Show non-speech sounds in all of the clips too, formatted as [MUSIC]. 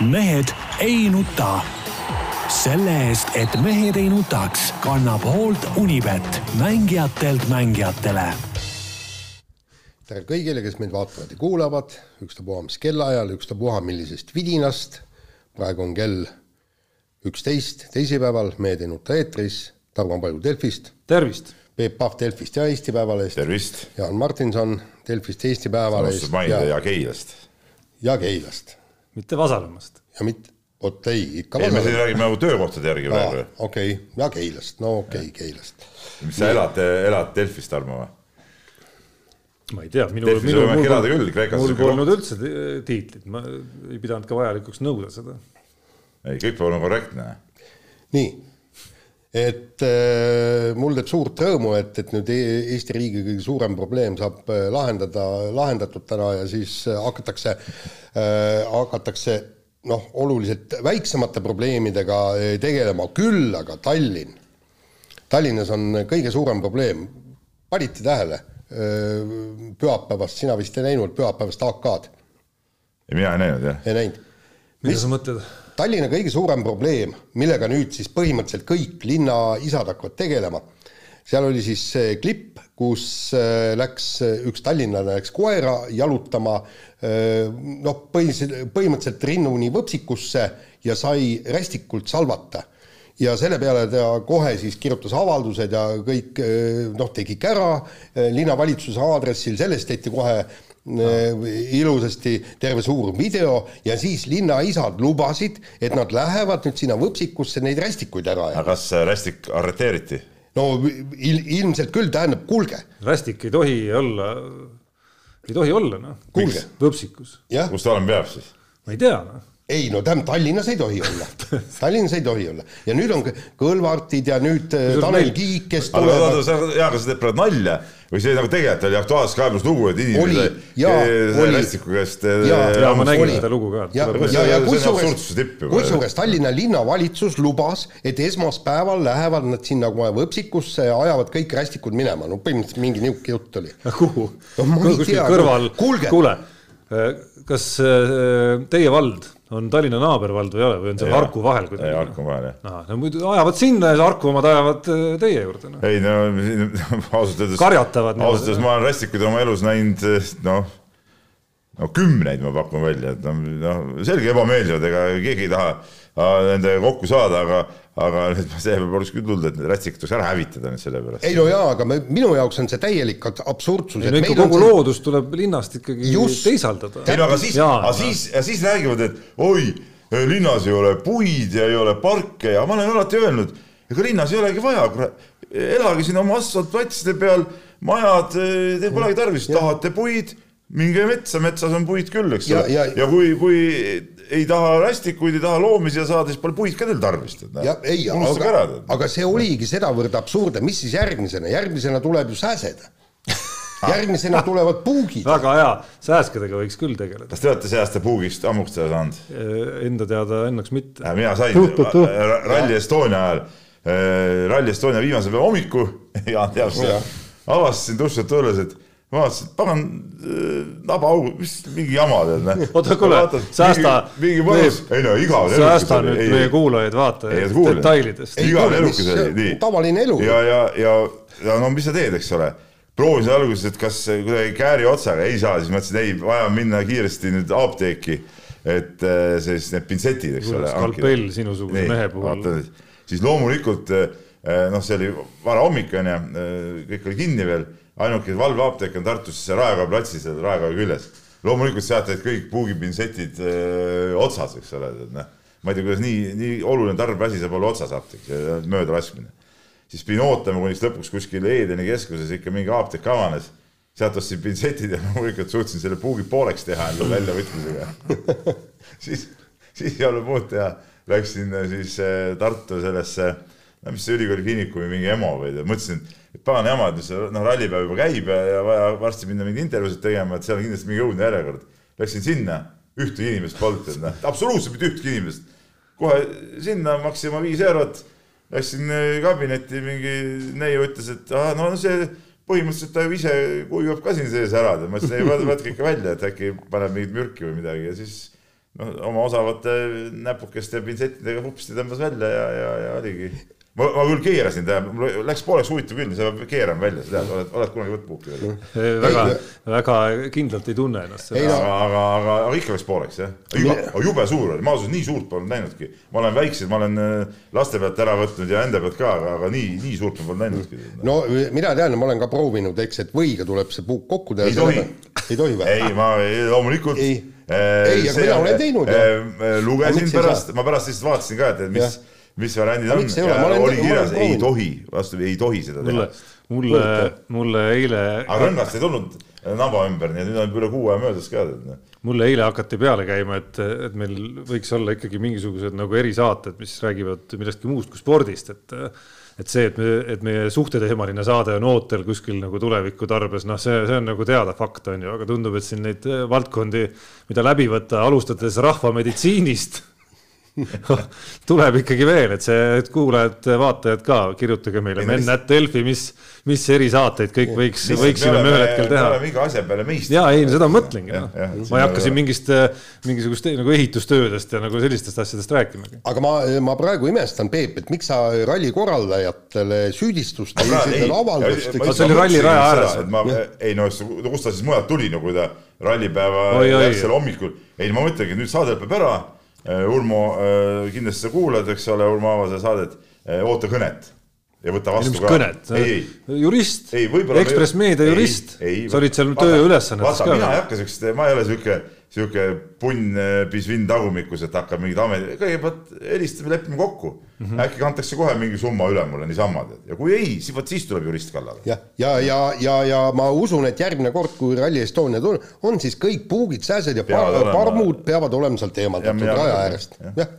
mehed ei nuta. selle eest, et mehed ei nutaks, kannab hoolt Unibet, mängijatelt mängijatele. tere kõigile, kes meid vaatavad ja kuulavad, ükstapuha mis kellaajal, ükstapuha millisest vidinast. praegu on kell üksteist teisipäeval, Mehed ei nuta eetris, Tarmo Paju Delfist. tervist! Peep Pahv Delfist ja Eesti Päevalehest. tervist! Jaan Martinson Delfist, Eesti Päevalehest. mainida ja Keilast. ja Keilast. Mitte Vasalemmast. ja mitte, vot ei, ikka ei, me siin räägime nagu töökohtade järgi praegu. okei okay., ja Keilast, no okei okay,, Keilast. mis sa elad, elad Delfis, Tarmo või? ma ei tea, minu, minu, mul on siuke polnud üldse tiitlit, ma ei pidanud ka vajalikuks nõuda seda. ei, kõik peab olema korrektne. nii, et äh, mul teeb suurt rõõmu, et, et nüüd E- Eesti riigi kõige suurem probleem saab äh, lahendada, lahendatud täna ja siis äh, hakatakse äh,, hakatakse noh, oluliselt väiksemate probleemidega tegelema, küll aga Tallinn. Tallinnas on kõige suurem probleem, panite tähele, pühapäevast, sina vist ei näinud pühapäevast AK-d? ei, mina ei näinud jah. ei näinud. mida sa mõtled? Tallinna kõige suurem probleem, millega nüüd siis põhimõtteliselt kõik linnaisad hakkavad tegelema, seal oli siis see klipp, kus äh, läks üks tallinlane läks koera jalutama noh, põhiliselt, põhimõtteliselt rinnuni võpsikusse ja sai rästikult salvata. Ja selle peale ta kohe siis kirjutas avaldused ja kõik noh, tegi kära linnavalitsuse aadressil, sellest tehti kohe äh, ilusasti terve suur video ja siis linnaisad lubasid, et nad lähevad nüüd sinna võpsikusse neid rästikuid ära aga ajama. kas rästik arreteeriti? no il, ilmselt küll, tähendab, kuulge, rästik ei tohi olla, ei tohi olla noh. Kuulge. võpsikus. kus ta olema peab siis? ma ei tea noh. Ei no tähendab, Tallinnas ei tohi olla. [LAUGHS] Tallinnas ei tohi olla. Ja nüüd on Kõlvartid ja nüüd äh, Tanel Kiik, kes tulevad. jaa, aga sa teed praegu nalja. Või see nagu tegelikult oli Aktuaalses Kaebus lugu, et oli. rästiku käest äh, ja ma nägin seda lugu ka. ja, ja, ja on kusjuures kusjuures Tallinna linnavalitsus lubas, et esmaspäeval lähevad nad sinna kohe võpsikusse ja ajavad kõik rästikud minema, no põhimõtteliselt mingi niisugune jutt oli. [LAUGHS] kuhu? Kuskil kõrval, kuule, kas teie vald on Tallinna naabervald või ei ole või on seal. Harku vahel ei, Harku vahel jah. No muidu ajavad sinna ja Harku omad ajavad äh, teie juurde no.. ei no [LAUGHS] ausalt öeldes Karjatavad ausalt öeldes ma olen rästikuid oma elus näinud noh no kümneid ma pakun välja, et noh, noh selge ebameeldivad, ega keegi ei taha äh, nendega kokku saada, aga, aga [LAUGHS] nüüd see oleks küll tulnud, et need rätsikad tuleks ära hävitada nüüd selle pärast. ei no jaa, aga me, minu jaoks on see täielik absurdsus. ei no ikka kogu see... loodus tuleb linnast ikkagi Just. teisaldada. ei no aga siis, aga siis, ja siis räägivad, et oi, linnas ei ole puid ja ei ole parke ja ma olen alati öelnud, ega linnas ei olegi vaja, kurat, elage siin oma asfaltplatside peal, majad, teil polegi tarvis, tahate puid, minge metsa, metsas on puid küll, eks ole, ja kui, kui ei taha rästikuid, ei taha loomi siia saada, siis pole puid ka teil tarvis. ja ei, unustage ära aga, aga see oligi sedavõrd absurdne, mis siis järgmisena, järgmisena tuleb ju sääsed. [LAUGHS] järgmisena tulevad puugid. väga hea, sääskedega võiks küll tegeleda. kas te olete see aasta puugist ammuks seda saanud? Enda teada õnneks mitte. mina sain [LAUGHS] äh, Rally Estonia ajal, Rally Estonia viimase päeva hommiku, [LAUGHS] Jaan teab seda, avastasin duši tulles, et vaatasin, et pagan äh, nabaaug, mis mingi jama tead, noh. Oota, kuule, säästa- mingi mõnus, ei no igav säästa nüüd meie kuulajaid, vaatajaid detailidest. igavene elukes oli, nii. tavaline elu. ja, ja, ja, ja no mis sa teed, eks ole. proovisin alguses, et kas kuidagi kääri otsaga ei saa, siis mõtlesin, ei, vaja minna kiiresti nüüd apteeki, et äh, siis need pintsetid, eks ole. skalpell sinusuguse mehe puhul. siis loomulikult äh, noh, see oli varahommik onju, kõik oli kinni veel, ainuke valveapteek on Tartus see Raekoja platsil seal Raekoja küljes. loomulikult sealt olid kõik puugipintsetid öö, otsas, eks ole, et noh, ma ei tea, kuidas nii, nii oluline tarbeasi saab olla otsas apteegis, mööda laskmine. siis pidin ootama, kuniks lõpuks kuskil Edeni keskuses ikka mingi apteek avanes sealt ostsin pintsetid ja [LAUGHS] loomulikult suutsin selle puugi pooleks teha endale väljavõtmisega. [LAUGHS] siis, siis ei olnud muud teha, läksin äh, siis äh, Tartu sellesse, no mis see ülikooli kliinikumi mingi EMO või mõtlesin, et pagan jama, et see noh, rallipäev juba käib ja, ja vaja varsti minna mingeid intervjuusid tegema, et seal on kindlasti mingi õudne järjekord. Läksin sinna, ühtegi inimest polnud, noh, absoluutselt mitte ühtegi inimest. kohe sinna maksin oma viis eurot, läksin äh, kabinetti, mingi neiu ütles, et aa, no see põhimõtteliselt ta ju ise kuivab ka siin sees ära, ma ütlesin, ei võtke ikka välja, et äkki paneb mingit mürki või midagi ja siis noh, oma osavate näpukeste pintsettidega vupsti tõmbas välja ja, ja, ja oligi ma, ma küll keerasin, tähendab, mul läks pooleks huvitav küll, sa keeran välja, sa tead, oled, oled kunagi võtnud puuki veel? väga, väga kindlalt ei tunne ennast. aga, aga, aga, aga ikka läks pooleks jah. jube suur oli, ma ausalt nii suurt polnud näinudki. ma olen väiksed, ma olen äh, laste pealt ära võtnud ja enda pealt ka, aga, aga nii, nii suurt ma polnud näinudki. no mina tean, ma olen ka proovinud, eks, et võiga tuleb see puuk kokku teha. ei tohi. ei tohi või? ei, ma loomulikult. ei, ei, aga mina olen teinud. lugesin pärast, ma pärast lihtsalt vaatasin ka, et mis mis variandid on, oli kirjas, ei tohi, vastupidi, ei tohi seda teha. mulle, mulle eile. aga rõngast ei tulnud naba ümber, nii et nüüd on üle kuu aja möödas ka. Noh. mulle eile hakati peale käima, et, et meil võiks olla ikkagi mingisugused nagu erisaated, mis räägivad millestki muust kui spordist, et et see, et me, et meie suhteteemaline saade on ootel kuskil nagu tuleviku tarbes, noh, see, see on nagu teada fakt, on ju, aga tundub, et siin neid valdkondi, mida läbi võtta, alustades rahvameditsiinist [LAUGHS] tuleb ikkagi veel, et see, et kuulajad-vaatajad ka, kirjutage meile men.delfi, mis, mis erisaateid kõik võiks, võiksime me ühel hetkel teha. me oleme iga asja peale meistrid. ja ei, seda ma mõtlengi, noh. ma ei hakka siin mingist, mingisugust nagu ehitustöödest ja nagu sellistest asjadest rääkima. aga ma, ma praegu imestan, Peep, et miks sa ralli korraldajatele süüdistust ei esitanud, avaldust. see oli ralli raja ääres. ma, ei no kust ta siis mujalt tuli, no kui ta rallipäeva järgsel hommikul, ei ma mõtlengi, et nüüd saade lõpeb ära Äh, Urmo, äh, kindlasti sa kuulad, eks ole, Urmo Aavase saadet, äh, oota kõnet ja võta vastu ka. kõnet, jurist, Ekspress Meedia jurist, sa olid seal tööülesannetes ka. mina ei hakka siukest, ma ei ole siuke sihuke punn pisvinn tagumikus, et hakkab mingid ametid, kõigepealt helistame, lepime kokku mm. -hmm. äkki kantakse kohe mingi summa üle mulle niisama tead ja kui ei, siis vot siis tuleb jurist kallale. jah, ja, ja, ja, ja, ja ma usun, et järgmine kord, kui Rally Estonia tuleb, on siis kõik puugid, sääsed ja peavad par parmud peavad olema sealt eemaldatud ja, raja äärest, jah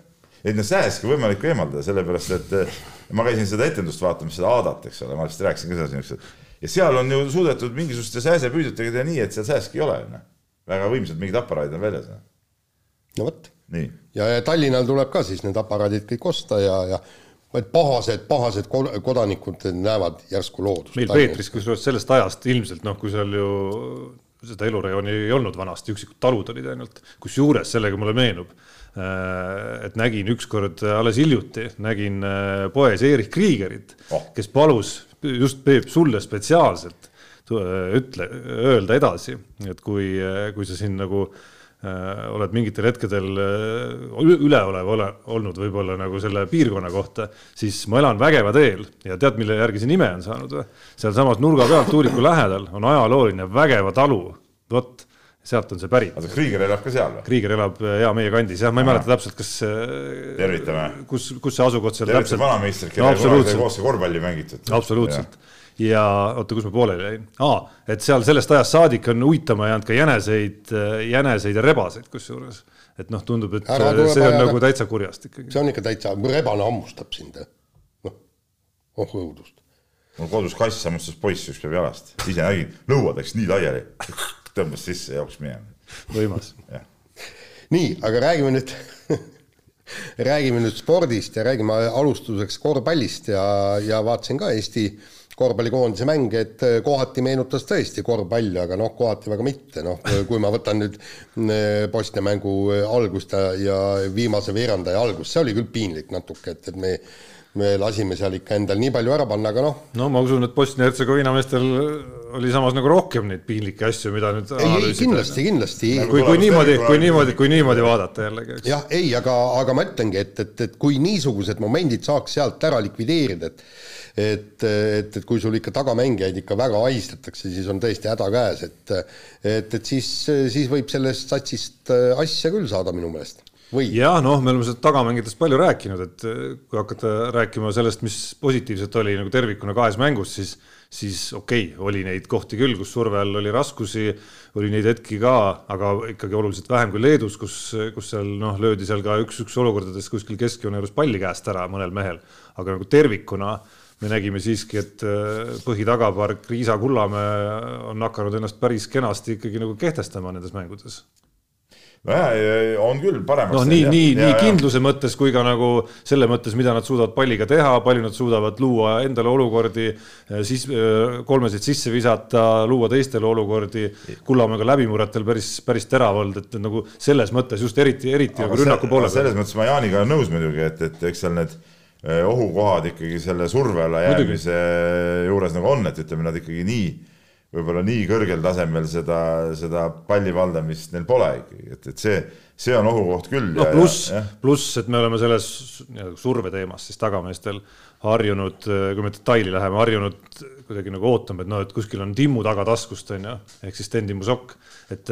et noh, sääski võimalik eemaldada, sellepärast et eh, ma käisin seda etendust vaatamas, seda Aadat, eks ole, ma vist rääkisin ka sellest niisugused ja seal on ju suudetud mingisuguste sääsepüüdjatega teha nii, et seal sääski ei ole, noh väga võimsad mingid aparaadid on väljas. no vot. ja, ja Tallinnal tuleb ka siis need aparaadid kõik osta ja, ja vaid pahased, pahased kodanikud näevad järsku loodust. meil Peetris, kusjuures sellest ajast ilmselt noh, kui seal ju seda elurajooni ei olnud vanasti, üksikud talud olid ainult, kusjuures sellega mulle meenub, et nägin ükskord alles hiljuti, nägin äh, poes Erich Kriegerit oh., kes palus just Peep sulle spetsiaalselt ütle, öelda edasi, et kui, kui sa siin nagu äh, oled mingitel hetkedel äh, üleolev ole, olnud võib-olla nagu selle piirkonna kohta, siis ma elan Vägeva teel ja tead, mille järgi see nime on saanud või? sealsamas nurga peal tuuliku lähedal on ajalooline Vägeva talu, vot sealt on see pärit. oota, Krieger elab ka seal või? Krieger elab äh, ja meie kandis jah, ma ei mäleta täpselt, kas. tervitame. kus, kus see asukoht seal täpselt. vanameistrit, kellega no, kunagi sai koos korvpalli mängitud. absoluutselt ja oota, kus ma pooleli jäin ah,, et seal sellest ajast saadik on uitama jäänud ka jäneseid, jäneseid ja rebaseid kusjuures. et noh, tundub, et Ära see on ära. nagu täitsa kurjast ikkagi. see on ikka täitsa, rebane hammustab sind, noh, oh õudust. mul kodus kass hammustas poissi üks päev jalast, ise nägin, lõuad läks nii laiali, tõmbas sisse ja jooksis minema. võimas. Nii, aga räägime nüüd [LAUGHS] räägime nüüd spordist ja räägime alustuseks korvpallist ja, ja vaatasin ka Eesti korvpallikoondise mäng, et äh, kohati meenutas tõesti korvpalli, aga noh, kohati väga mitte, noh, kui ma võtan nüüd äh, Bosnia mängu äh, algust ja, ja viimase veerandaja algust, see oli küll piinlik natuke, et, et me me lasime seal ikka endal nii palju ära panna, aga noh. no ma usun, et Bosnia-Hertsegoviina meestel oli samas nagu rohkem neid piinlikke asju, mida nüüd ei, ei kindlasti, kindlasti. kui, kui niimoodi, kui niimoodi, kui niimoodi vaadata jällegi, jah, ei, aga, aga ma ütlengi, et, et, et kui niisugused momendid saaks sealt ära likvideerida, et et, et, et kui sul ikka tagamängijaid ikka väga ahistatakse, siis on tõesti häda käes, et et, et siis, siis võib sellest satsist asja küll saada minu meelest või? jah, noh, me oleme seda tagamängijatest palju rääkinud, et kui hakata rääkima sellest, mis positiivset oli nagu tervikuna kahes mängus, siis siis okei okay,, oli neid kohti küll, kus surve all oli raskusi, oli neid hetki ka, aga ikkagi oluliselt vähem kui Leedus, kus, kus seal noh, löödi seal ka üks-üks olukordades kuskil keskjoone juures palli käest ära mõnel mehel, aga nagu tervikuna me nägime siiski, et äh, põhitagapark Riisa Kullamäe on hakanud ennast päris kenasti ikkagi nagu kehtestama nendes mängudes. nojah, on küll paremaks. noh, nii, nii, nii kindluse mõttes kui ka nagu selle mõttes, mida nad suudavad palliga teha, palju nad suudavad luua endale olukordi, siis äh, kolmesid sisse visata, luua teistele olukordi. Kullamäega läbimurretel päris, päris terav olnud, et nagu selles mõttes just eriti, eriti nagu rünnaku poole selles peal. mõttes ma Jaaniga olen nõus muidugi, et, et eks seal need eh, ohukohad ikkagi selle surve alla jäämise juures nagu on, et ütleme, nad ikkagi nii, võib-olla nii kõrgel tasemel seda, seda palli valdamist neil pole ikkagi, et, et see, see on ohukoht küll. noh, pluss, pluss, et me oleme selles nii-öelda surve teemas siis tagameestel harjunud, kui me detaili läheme, harjunud kuidagi nagu ootama, et noh, et kuskil on Timmu tagataskust on ju, ehk siis Sten Timmu Sokk. et,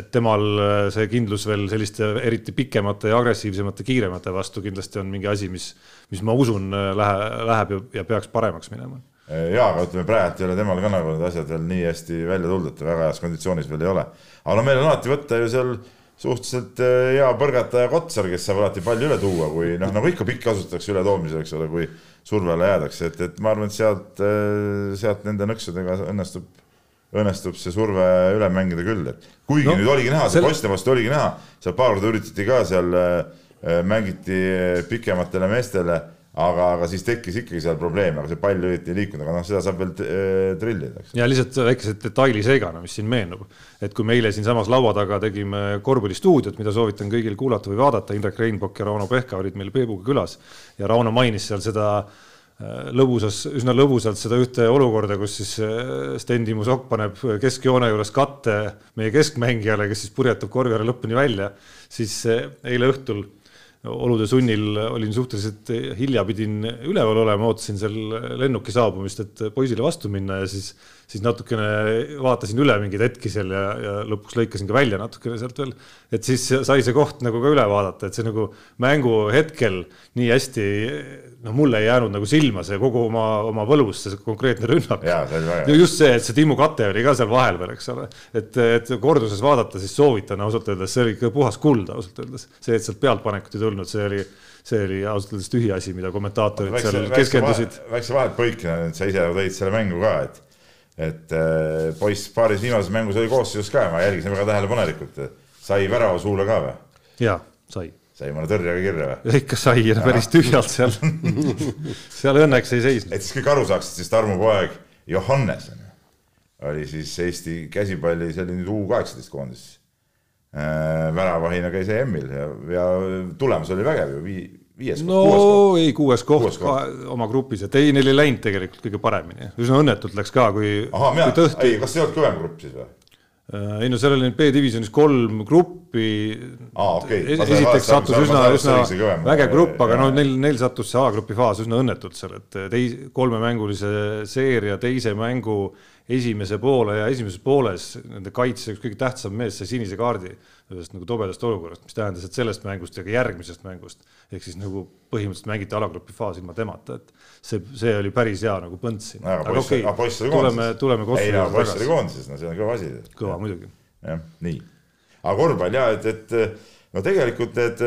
et temal see kindlus veel selliste eriti pikemate ja agressiivsemate, kiiremate vastu kindlasti on mingi asi, mis, mis ma usun, lähe-, läheb ja, ja peaks paremaks minema jaa, aga ütleme praegu ei ole temal ka nagu need asjad veel nii hästi välja tulnud, et ta väga heas konditsioonis veel ei ole. aga no meil on alati võtta ju seal suhteliselt eh, hea põrgataja Kotsar, kes saab alati palli üle tuua, kui noh, nagu ikka pikk kasutatakse ületoomisel, eks ole, kui surve alla jäädakse, et, et ma arvan, et sealt, sealt nende nõksudega õnnestub, õnnestub see surve üle mängida küll, et kuigi No, nüüd oligi näha, see Bosnia vastu oligi näha, seal paar korda üritati ka seal, mängiti pikematele meestele aga, aga siis tekkis ikkagi seal probleeme, aga see pall õieti ei liikunud, aga noh, seda saab veel eh, trillida, eks. ja lihtsalt väikese detaili seigana, mis siin meenub, et kui me eile siinsamas laua taga tegime korvpallistuudiot, mida soovitan kõigil kuulata või vaadata, Indrek Reinbok ja Rauno Pehka olid meil Peebuga külas ja Rauno mainis seal seda äh, lõbusas, üsna lõbusalt seda ühte olukorda, kus siis äh, Sten Timo Sokk paneb keskjoone juures katte meie keskmängijale, kes siis purjetab korvi ära lõpuni välja, siis äh, eile õhtul olude sunnil olin suhteliselt hilja, pidin üleval olema, ootasin seal lennuki saabumist, et poisile vastu minna ja siis, siis natukene vaatasin üle mingeid hetki seal ja, ja lõpuks lõikasin ka välja natukene sealt veel. et siis sai see koht nagu ka üle vaadata, et see nagu mängu hetkel nii hästi, noh, mulle ei jäänud nagu silma see kogu oma, oma võlus, see konkreetne rünnak. Just see, et see Timmu kate oli ka seal vahel veel, eks ole, et, et korduses vaadata, siis soovitan ausalt öeldes, see oli ikka puhas kuld ausalt öeldes. see, et sealt pealtpanekut ei tulnud, see oli, see oli ausalt öeldes tühi asi, mida kommentaatorid seal keskendusid. väikse vahetpõikena, et sa ise tõid selle mängu ka, et et äh, poiss paaris viimases mängus oli koosseisus ka ja ma jälgisin väga tähelepanelikult, sai värava suule ka või? ja sai, sai mõne tõrjega kirja või? ikka sai ja päris tühjalt seal, [LAUGHS] seal õnneks ei seisnud. et siis kõik aru saaksid, siis Tarmo poeg Johannes on ju, oli siis Eesti käsipalli, see oli nüüd U kaheksateist koondis äh,. väravahina käis EM-il ja, ja tulemus oli vägev ju, vii-, viies no kuues ei, kuues koht, koht. oma grupis, et ei, neil ei läinud tegelikult kõige paremini, üsna õnnetult läks ka, kui, ahah, tõhti ei, kas see ei olnud kõvem grupp siis või? Äh, ei no seal oli B-divisjonis kolm gruppi. Ma saan- esiteks sattus üsna üsna vägev grupp, aga no neil, neil sattus see A-grupi faas üsna õnnetult seal, et teis-, kolmemängulise seeria teise mängu esimese poole ja esimeses pooles nende kaitse üks kõige tähtsam mees sai sinise kaardi ühest nagu tobedast olukorrast, mis tähendas, et sellest mängust ja ka järgmisest mängust ehk siis nagu põhimõtteliselt mängiti alagrupi faas ilma temata, et see, see oli päris hea nagu põnts siin. aga poiss, aga poiss oli tuleme, koondises. tuleme no juurde poiss oli tagasi. koondises, no see on kõva asi. kõva muidugi. jah, nii. aga korvpall ja et, et no tegelikult need,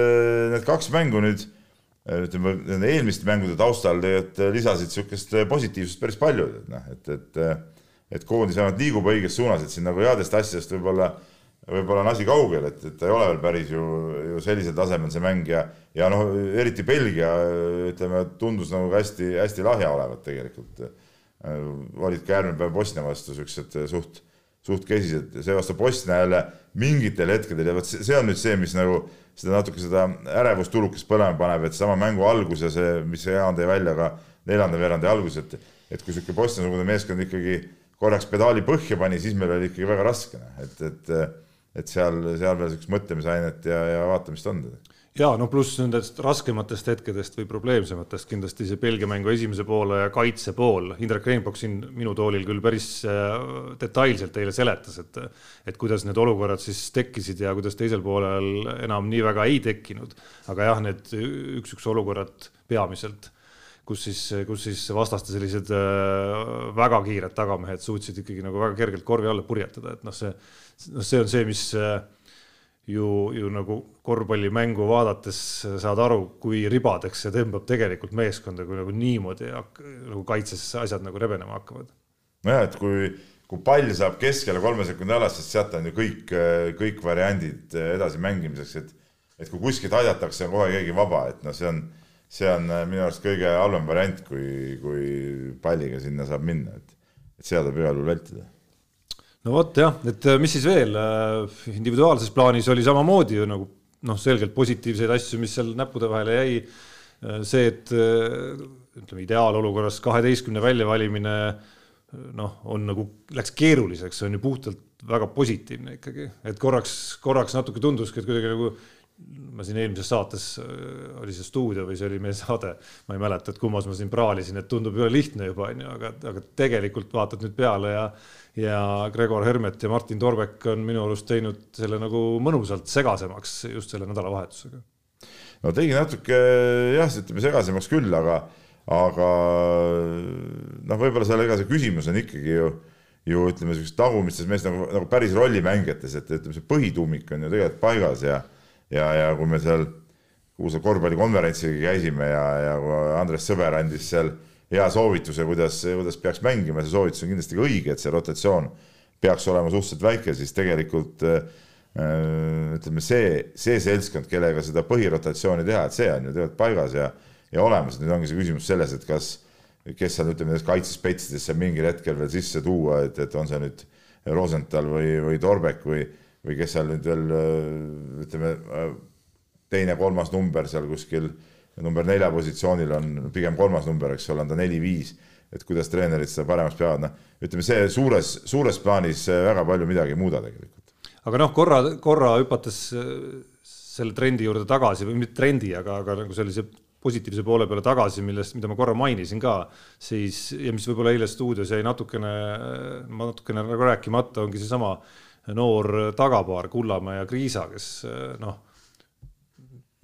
need kaks mängu nüüd ütleme, nende eelmiste mängude taustal tegelikult lisasid niisugust positiivsust päris palju, et noh, et, et et koondis vähemalt liigub õiges suunas, et siin nagu headest asjadest võib-olla võib-olla on asi kaugel, et, et ta ei ole veel päris ju, ju sellisel tasemel see mäng ja ja noh, eriti Belgia ütleme, tundus nagu hästi-hästi lahja olevat tegelikult. olid ka järgmine päev Bosnia vastu siuksed suht suht kesised seevastu Bosnia jälle mingitel hetkedel ja vot see see on nüüd see, mis nagu seda natuke seda ärevustulukest põlema paneb, et sama mängu algus ja see, mis Jaan tõi välja ka neljanda veerandi alguses, et et kui niisugune Bosnia-sugune meeskond ikkagi korraks pedaali põhja pani, siis meil oli ikkagi väga raske, et, et et seal, seal veel niisugust mõtlemisainet ja, ja vaatamist on. ja no pluss nendest raskematest hetkedest või probleemsematest kindlasti see Belgia mängu esimese poole ja kaitse pool. Indrek Reinbok siin minu toolil küll päris äh, detailselt eile seletas, et et kuidas need olukorrad siis tekkisid ja kuidas teisel poolel enam nii väga ei tekkinud. aga jah, need üks-üks olukorrad peamiselt kus siis, kus siis vastaste sellised äh, väga kiired tagamehed suutsid ikkagi nagu väga kergelt korvi alla purjetada, et noh, see, noh, see on see, mis äh, ju, ju nagu korvpallimängu vaadates saad aru, kui ribadeks see tõmbab tegelikult meeskonda, kui nagu niimoodi nagu kaitses asjad nagu rebenema hakkavad. nojah, et kui, kui pall saab keskele kolme sekundi alast, sest sealt on ju kõik, kõik variandid edasi mängimiseks, et et kui kuskilt aidatakse, on kohe keegi vaba, et noh, see on, see on minu arust kõige halvem variant, kui, kui palliga sinna saab minna, et, et seda tuleb igal juhul vältida no vot jah, et mis siis veel, individuaalses plaanis oli samamoodi ju nagu noh, selgelt positiivseid asju, mis seal näppude vahele jäi. see, et ütleme ideaalolukorras kaheteistkümne väljavalimine noh, on nagu läks keeruliseks, see on ju puhtalt väga positiivne ikkagi, et korraks, korraks natuke tunduski, et kuidagi nagu ma siin eelmises saates oli see stuudio või see oli meie [LAUGHS] saade, ma ei mäleta, et kummas ma siin praalisin, et tundub jõle lihtne juba onju, aga, aga tegelikult vaatad nüüd peale ja ja Gregor Hermet ja Martin Torbek on minu arust teinud selle nagu mõnusalt segasemaks just selle nädalavahetusega. no tegi natuke jah, ütleme segasemaks küll, aga, aga noh, võib-olla seal, ega see küsimus on ikkagi ju, ju ütleme, siukestes tagumistes mees nagu, nagu päris rollimängijates, et ütleme, see põhituumik on ju tegelikult paigas ja, ja, ja kui me seal kuulsa korvpallikonverentsil käisime ja, ja Andres Sõber andis seal hea soovituse, kuidas, kuidas peaks mängima, see soovitus on kindlasti ka õige, et see rotatsioon peaks olema suhteliselt väike, siis tegelikult äh, ütleme, see, see seltskond, kellega seda põhirotatsiooni teha, et see on ju tegelikult paigas ja, ja olemas, nüüd ongi see küsimus selles, et kas, kes seal ütleme, kaitsespetsidesse mingil hetkel veel sisse tuua, et, et on see nüüd Rosenthal või, või Torbek või, või kes seal nüüd veel ütleme, teine-kolmas number seal kuskil number nelja positsioonil on pigem kolmas number, eks ole, on ta neli-viis, et kuidas treenerid seda paremaks peavad, noh, ütleme see suures, suures plaanis väga palju midagi ei muuda tegelikult. aga noh, korra, korra hüpates äh, selle trendi juurde tagasi või mitte trendi, aga, aga nagu sellise positiivse poole peale tagasi, millest, mida ma korra mainisin ka, siis ja mis võib-olla eile stuudios jäi natukene, natukene nagu rääkimata, ongi seesama noor tagapaar Kullamäe ja Kriisa, kes noh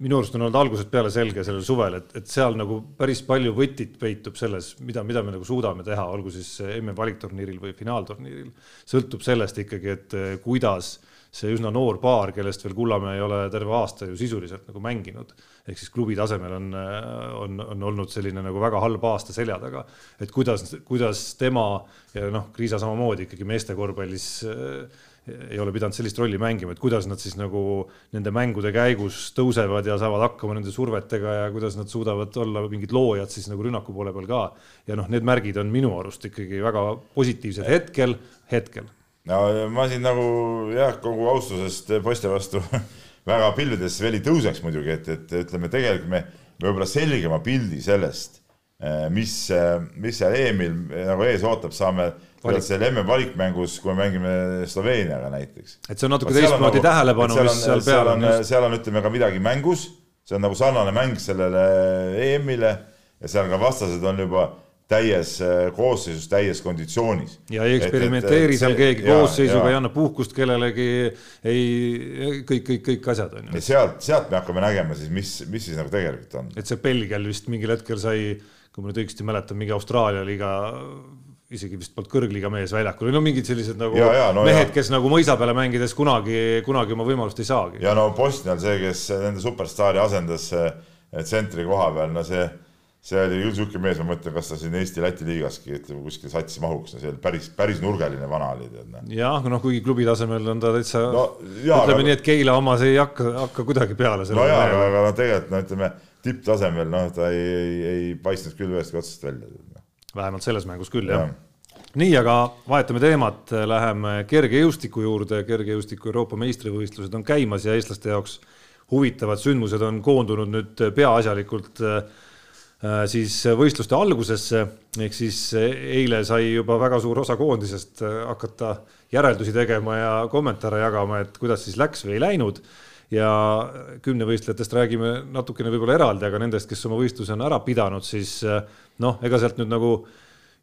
minu arust on olnud algusest peale selge sellel suvel, et, et seal nagu päris palju võtit peitub selles, mida, mida me nagu suudame teha, olgu siis MM-valikturniiril või finaalturniiril. sõltub sellest ikkagi, et eh, kuidas see üsna noor paar, kellest veel Kullamäe ei ole terve aasta ju sisuliselt nagu mänginud, ehk siis klubi tasemel on, eh, on, on olnud selline nagu väga halb aasta selja taga. et kuidas, kuidas tema ja noh, Kriisa samamoodi ikkagi meeste korvpallis äh, ei ole pidanud sellist rolli mängima, et kuidas nad siis nagu nende mängude käigus tõusevad ja saavad hakkama nende survetega ja kuidas nad suudavad olla mingid loojad siis nagu rünnaku poole peal ka. ja noh, need märgid on minu arust ikkagi väga positiivsed hetkel, hetkel. no ma siin nagu jah, kogu austusest poiste vastu [LAUGHS] väga pilvedes veel ei tõuseks muidugi, et, et ütleme, tegelikult me võib-olla selgema pildi sellest, eh, mis, eh, mis seal EM-il nagu ees ootab, saame Valik. seal MM-valikmängus, kui me mängime Sloveeniaga näiteks. et see on natuke teistmoodi nagu, tähelepanu, mis seal peal on. seal on, ütleme ka midagi mängus, see on nagu sarnane mäng sellele EM-ile ja seal ka vastased on juba täies äh, koosseisus, täies konditsioonis. ja ei eksperimenteeri et, et, seal keegi ja, koosseisuga, ei anna puhkust kellelegi, ei, kõik, kõik, kõik asjad on ju. sealt, sealt me hakkame nägema siis, mis, mis siis nagu tegelikult on. et see Belgial vist mingil hetkel sai, kui ma nüüd õigesti mäletan, mingi Austraalia liiga isegi vist polnud kõrgliiga mees väljakul, no mingid sellised nagu ja, ja, no, mehed, kes nagu mõisa peale mängides kunagi, kunagi oma võimalust ei saagi. ja no Bosnial see, kes nende superstaari asendas eh, tsentri koha peal, no see, see oli küll niisugune mees, ma mõtlen, kas ta siin Eesti-Läti liigaski ütleme kuskil satsi mahuks, no see oli päris, päris nurgeline vana oli tead. Noh. jah, noh, kuigi klubi tasemel on ta täitsa no,, ütleme aga, nii, et Keila omas ei hakka, hakka kuidagi peale. no jaa, aga, aga tegelikult no ütleme tipptasemel noh, ta ei, ei, ei paistnud küll ühestki otsast välja vähemalt selles mängus küll jah. Ja. nii, aga vahetame teemat, läheme kergejõustiku juurde, kergejõustiku Euroopa meistrivõistlused on käimas ja eestlaste jaoks huvitavad sündmused on koondunud nüüd peaasjalikult äh, siis võistluste algusesse, ehk siis eile sai juba väga suur osa koondisest äh, hakata järeldusi tegema ja kommentaare jagama, et kuidas siis läks või ei läinud ja kümnevõistlejatest räägime natukene võib-olla eraldi, aga nendest, kes oma võistluse on ära pidanud, siis eh, noh, ega sealt nüüd nagu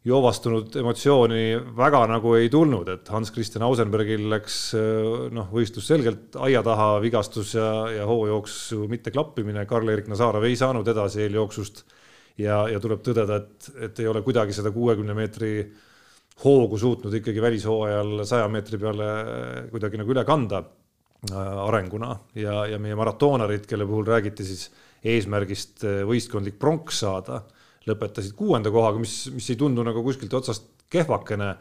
joovastunud emotsiooni väga nagu ei tulnud, et Hans-Christian Ausenbergil läks eh, noh, võistlus selgelt aia taha, vigastus ja, ja hoojooksu mitte klappimine, Karl-Erik Nazarov ei saanud edasi eeljooksust ja, ja tuleb tõdeda, et, et ei ole kuidagi seda kuuekümne meetri hoogu suutnud ikkagi välishooajal saja meetri peale kuidagi nagu üle kanda arenguna ja, ja meie maratoonarid, kelle puhul räägiti siis eesmärgist äh, võistkondlik pronks saada, lõpetasid kuuenda kohaga, mis, mis ei tundu nagu kuskilt otsast kehvakene.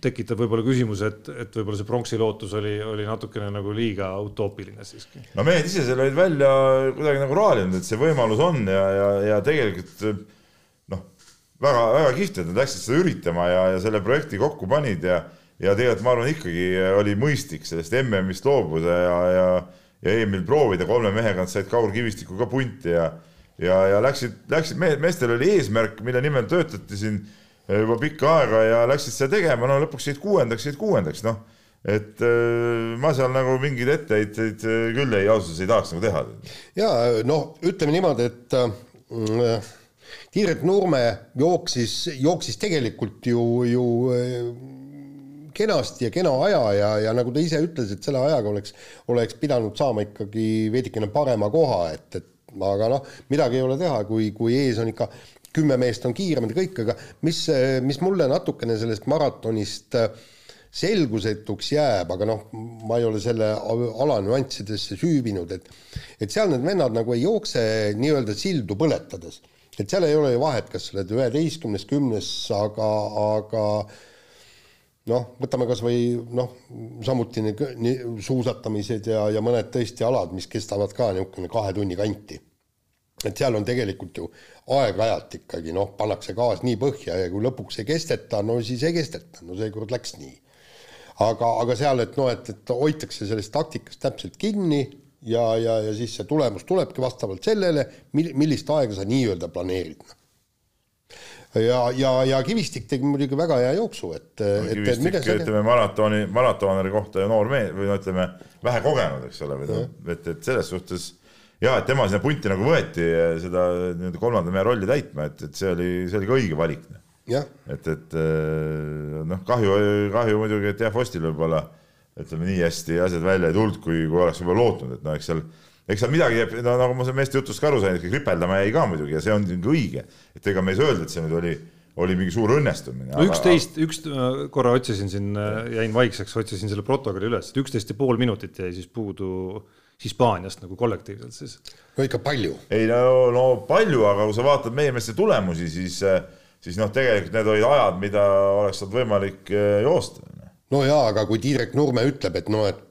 tekitab võib-olla küsimuse, et, et võib-olla see pronksi lootus oli, oli natukene nagu liiga utoopiline siiski. no mehed ise selle olid välja kuidagi nagu raalinud, et see võimalus on ja, ja, ja tegelikult noh, väga-väga kihvt, et nad läksid seda üritama ja, ja selle projekti kokku panid ja ja tegelikult ma arvan, ikkagi oli mõistlik sellest MM-ist loobuda ja, ja ja Emil proovida kolme mehega, nad said Kaur Kivistikuga punti ja ja, ja läksid, läksid mehed, meestel oli eesmärk, mille nimel töötati siin juba pikka aega ja läksid seda tegema, no lõpuks jäid kuuendaks, jäid kuuendaks, noh. et äh, ma seal nagu mingeid etteheiteid äh, küll ei, ausalt öeldes ei tahaks nagu teha. ja noh, ütleme niimoodi, et äh, Tiiret Nurme jooksis, jooksis tegelikult ju, ju kenasti ja kena aja ja, ja nagu ta ise ütles, et selle ajaga oleks, oleks pidanud saama ikkagi veidikene parema koha, et, et aga noh, midagi ei ole teha, kui, kui ees on ikka kümme meest on kiiremad ja kõik, aga mis, mis mulle natukene sellest maratonist selgusetuks jääb, aga noh, ma ei ole selle ala nüanssidesse süüvinud, et et seal need vennad nagu ei jookse nii-öelda sildu põletades. et seal ei ole ju vahet, kas sa oled üheteistkümnes, kümnes, aga, aga noh, võtame kas või noh, samuti need suusatamised ja, ja mõned tõesti alad, mis kestavad ka niisugune kahe tunni kanti. et seal on tegelikult ju aeg-ajalt ikkagi noh, pannakse gaas nii põhja ja kui lõpuks ei kesteta, no siis ei kesteta, no seekord läks nii. aga, aga seal, et noh, et, et hoitakse sellest taktikast täpselt kinni ja, ja, ja siis see tulemus tulebki vastavalt sellele, mil-, millist aega sa nii-öelda planeerid noh ja, ja, ja Kivistik tegi muidugi väga hea jooksu, et no,. Kivistik, ütleme maratoni, maratoneri kohta ja noor mees või no ütleme, vähe kogenud, eks ole, noh, et, et selles suhtes ja et tema sinna punti nagu võeti seda nii-öelda kolmanda mehe rolli täitma, et, et see oli, see oli ka õige valik. et, et noh, kahju, kahju muidugi, et jah, Fostil võib-olla ütleme nii hästi asjad välja ei tulnud, kui, kui oleks võib-olla lootnud, et noh, eks seal eks seal midagi jääb, no nagu ma sellest meeste jutust ka aru sain, ikka kripeldama jäi ka muidugi ja see on õige, et ega me ei saa öelda, et see nüüd oli, oli mingi suur õnnestumine. no üksteist, üks korra otsisin siin, jäin vaikseks, otsisin selle protokolli üles, et üksteist ja pool minutit jäi siis puudu Hispaaniast nagu kollektiivselt siis. no ikka palju. ei no, no palju, aga kui sa vaatad meie meeste tulemusi, siis, siis noh, tegelikult need olid ajad, mida oleks olnud võimalik joosta. no jaa, aga kui Tiirek Nurme ütleb, et noh, et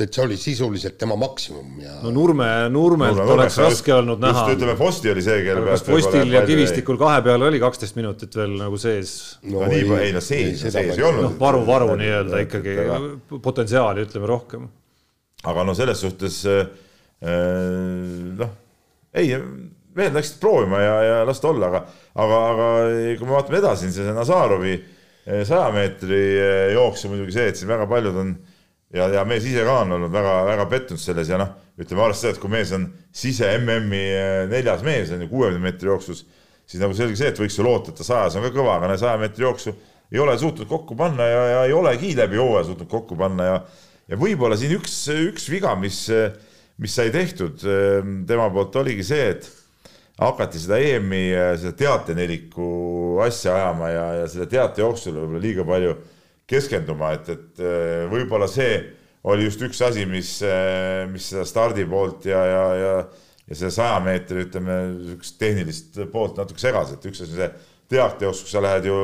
et see oli sisuliselt tema maksimum ja no Nurme, Nurmelt Nurme, oleks Nurme, raske olnud näha. ütleme, Posti oli see, kelle pealt Postil ja Kivistikul kahe peale oli kaksteist minutit veel nagu sees. no, no ei, ei no sees, sees ei olnud. noh, varu, varu nii-öelda ikkagi potentsiaali, ütleme rohkem. aga no selles suhtes äh, noh, ei, mehed läksid proovima ja, ja las ta olla, aga, aga, aga kui me vaatame edasi, see Nazarovi äh, saja meetri äh, jooks on muidugi see, et siin väga paljud on ja, ja mees ise ka on olnud väga-väga pettunud selles ja noh, ütleme arvestades seda, et kui mees on sise MM-i eh, neljas mees on ju kuuekümne meetri jooksus, siis nagu selge see, et võiks ju loota, et ta sajas on ka kõva, aga saja meetri jooksu ei ole suutnud kokku panna ja, ja ei olegi läbi hooaja suutnud kokku panna ja ja võib-olla siin üks, üks viga, mis, mis sai tehtud eh, tema poolt, oligi see, et hakati seda EM-i, eh, seda teateneliku asja ajama ja, ja selle teate jooksul võib-olla liiga palju keskenduma, et, et äh, võib-olla see oli just üks asi, mis, äh, mis seda stardi poolt ja, ja, ja ja selle saja meetri, ütleme, niisugust tehnilist poolt natuke segas, et üks asi on see teateos, kus sa lähed ju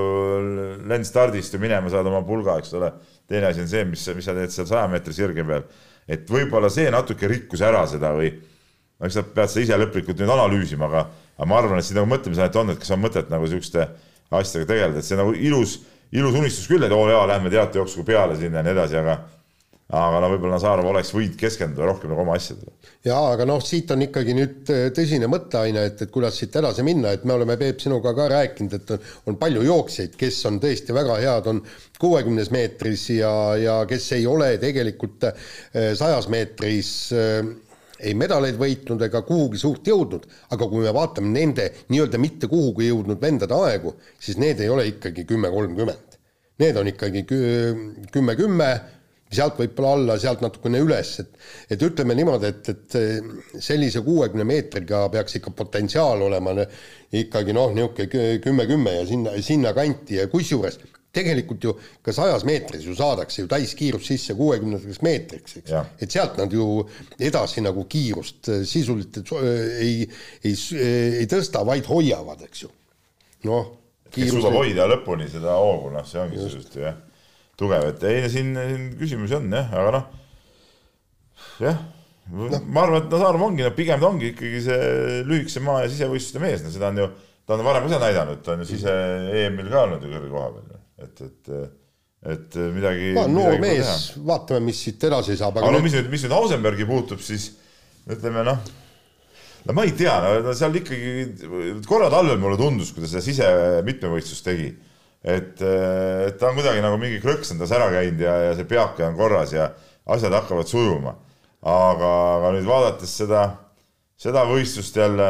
lendstardist ju minema, saad oma pulga, eks ole. teine asi on see, mis, mis sa teed seal saja meetri sirge peal. et võib-olla see natuke rikkus ära seda või no eks sa pead seda ise lõplikult nüüd analüüsima, aga, aga ma arvan, et siin nagu mõtlemisainet on, et kas on mõtet nagu niisuguste asjadega tegeleda, et see nagu ilus ilus unistus küll, et oo jaa, lähme teatejooksuga peale sinna ja nii edasi, aga aga no võib-olla Nazarov oleks võinud keskenduda rohkem nagu oma asjadele. jaa, aga noh, siit on ikkagi nüüd äh, tõsine mõtteaine, et, et kuidas siit edasi minna, et me oleme, Peep, sinuga ka rääkinud, et on, on palju jooksjaid, kes on tõesti väga head, on kuuekümnes meetris ja, ja kes ei ole tegelikult äh, sajas meetris äh, ei medaleid võitnud ega kuhugi suurt jõudnud, aga kui me vaatame nende nii-öelda mitte kuhugi jõudnud vendade aegu, siis need ei ole ikkagi kümme kolmkümmend. Need on ikkagi kümme-kümme, sealt võib-olla alla, sealt natukene üles, et et ütleme niimoodi, et, et sellise kuuekümne meetriga peaks ikka potentsiaal olema ikkagi noh, niisugune kümme-kümme ja sinna, sinna kanti ja kusjuures tegelikult ju ka sajas meetris ju saadakse ju täiskiirus sisse kuuekümnendaks meetriks, eks. et sealt nad ju edasi nagu kiirust äh, sisuliselt äh, ei, ei, ei tõsta, vaid hoiavad, eks ju. noh. kes suudab hoida lõpuni seda hoogu, noh, see ongi sisuliselt jah. tugev, et ei, siin, siin küsimusi on jah, aga noh, jah no. ma arvan, et Nazarov ongi, no pigem ta ongi ikkagi see lühikese maa ja sisevõistluste mees, no seda on ju, ta on varem ka seda näidanud, ta on ju sise EM-il ka olnud ju kõrge koha peal, et, et et midagi. noor mees, vaatame, mis siit edasi saab. aga no mis nüüd, mis nüüd Ausenbergi puutub, siis ütleme noh, no ma ei tea, no seal ikkagi korra talvel mulle tundus, kui ta seda sise mitmevõistlust tegi, et, et ta on kuidagi nagu mingi krõks on tas ära käinud ja, ja see peake on korras ja asjad hakkavad sujuma aga, aga nüüd vaadates seda, seda võistlust jälle,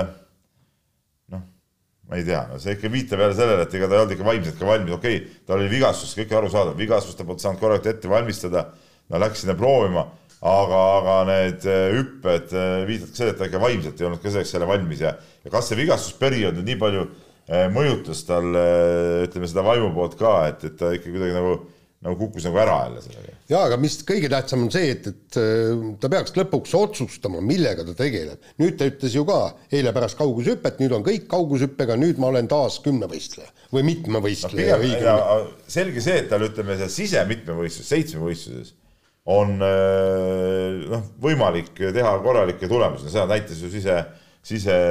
ma ei tea, no see ikka viitab jälle sellele, et ega ta ei olnud ikka vaimselt ka valmis, okei okay,, tal oli vigastus, kõik arusaadav, vigastust ta polnud saanud korralikult ette valmistada, no läks sinna proovima, aga, aga need äh, hüpped äh, viitavad ka sellele, et ta ikka vaimselt ei olnud ka selleks jälle valmis. Ja, ja kas see vigastusperiood nüüd nii palju äh, mõjutas tal, ütleme seda vaimu poolt ka, et, et ta ikka kuidagi nagu nagu kukkus nagu ära jälle sellega. jaa, aga mis kõige tähtsam on see, et, et äh, ta peaks lõpuks otsustama, millega ta tegeleb. nüüd ta ütles ju ka eile pärast kaugushüpet, nüüd on kõik kaugushüppega, nüüd ma olen taas kümnevõistleja või mitmevõistleja no,. selge see, et tal ütleme, see sisemitmevõistlus, seitsmevõistluses on äh, noh, võimalik teha korralikke tulemusi, seda näitas ju sise, sise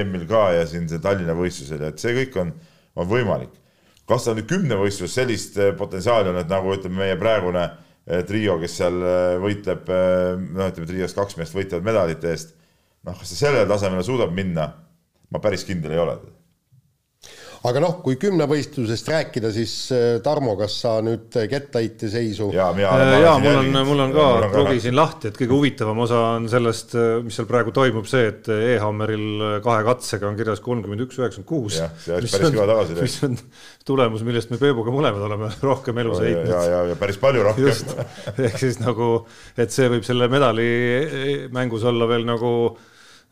EM-il ka ja siin see Tallinna võistlusel, et see kõik on, on võimalik kas tal nüüd kümnevõistlus? Sellist eh, potentsiaali on, et nagu ütleme, meie praegune eh, trio, kes seal eh, võitleb, noh, ütleme trios kaks meest võitlevad medalite eest, noh, kas ta sellele tasemele suudab minna, ma päris kindel ei ole aga noh, kui kümnevõistlusest rääkida, siis äh, Tarmo, kas sa nüüd kettaheite seisu? ja, ja mul on, mul on ka logisin lahti, et kõige huvitavam osa on sellest, äh, mis seal praegu toimub, see, et E-Hammeril kahe katsega on kirjas kolmkümmend üks, üheksakümmend kuus. mis on, mis on tulemus, millest me Peebuga mõlemad oleme [LAUGHS] rohkem elus heitnud. ja, ja, ja päris palju rohkem. [LAUGHS] ehk siis nagu, et see võib selle medali mängus olla veel nagu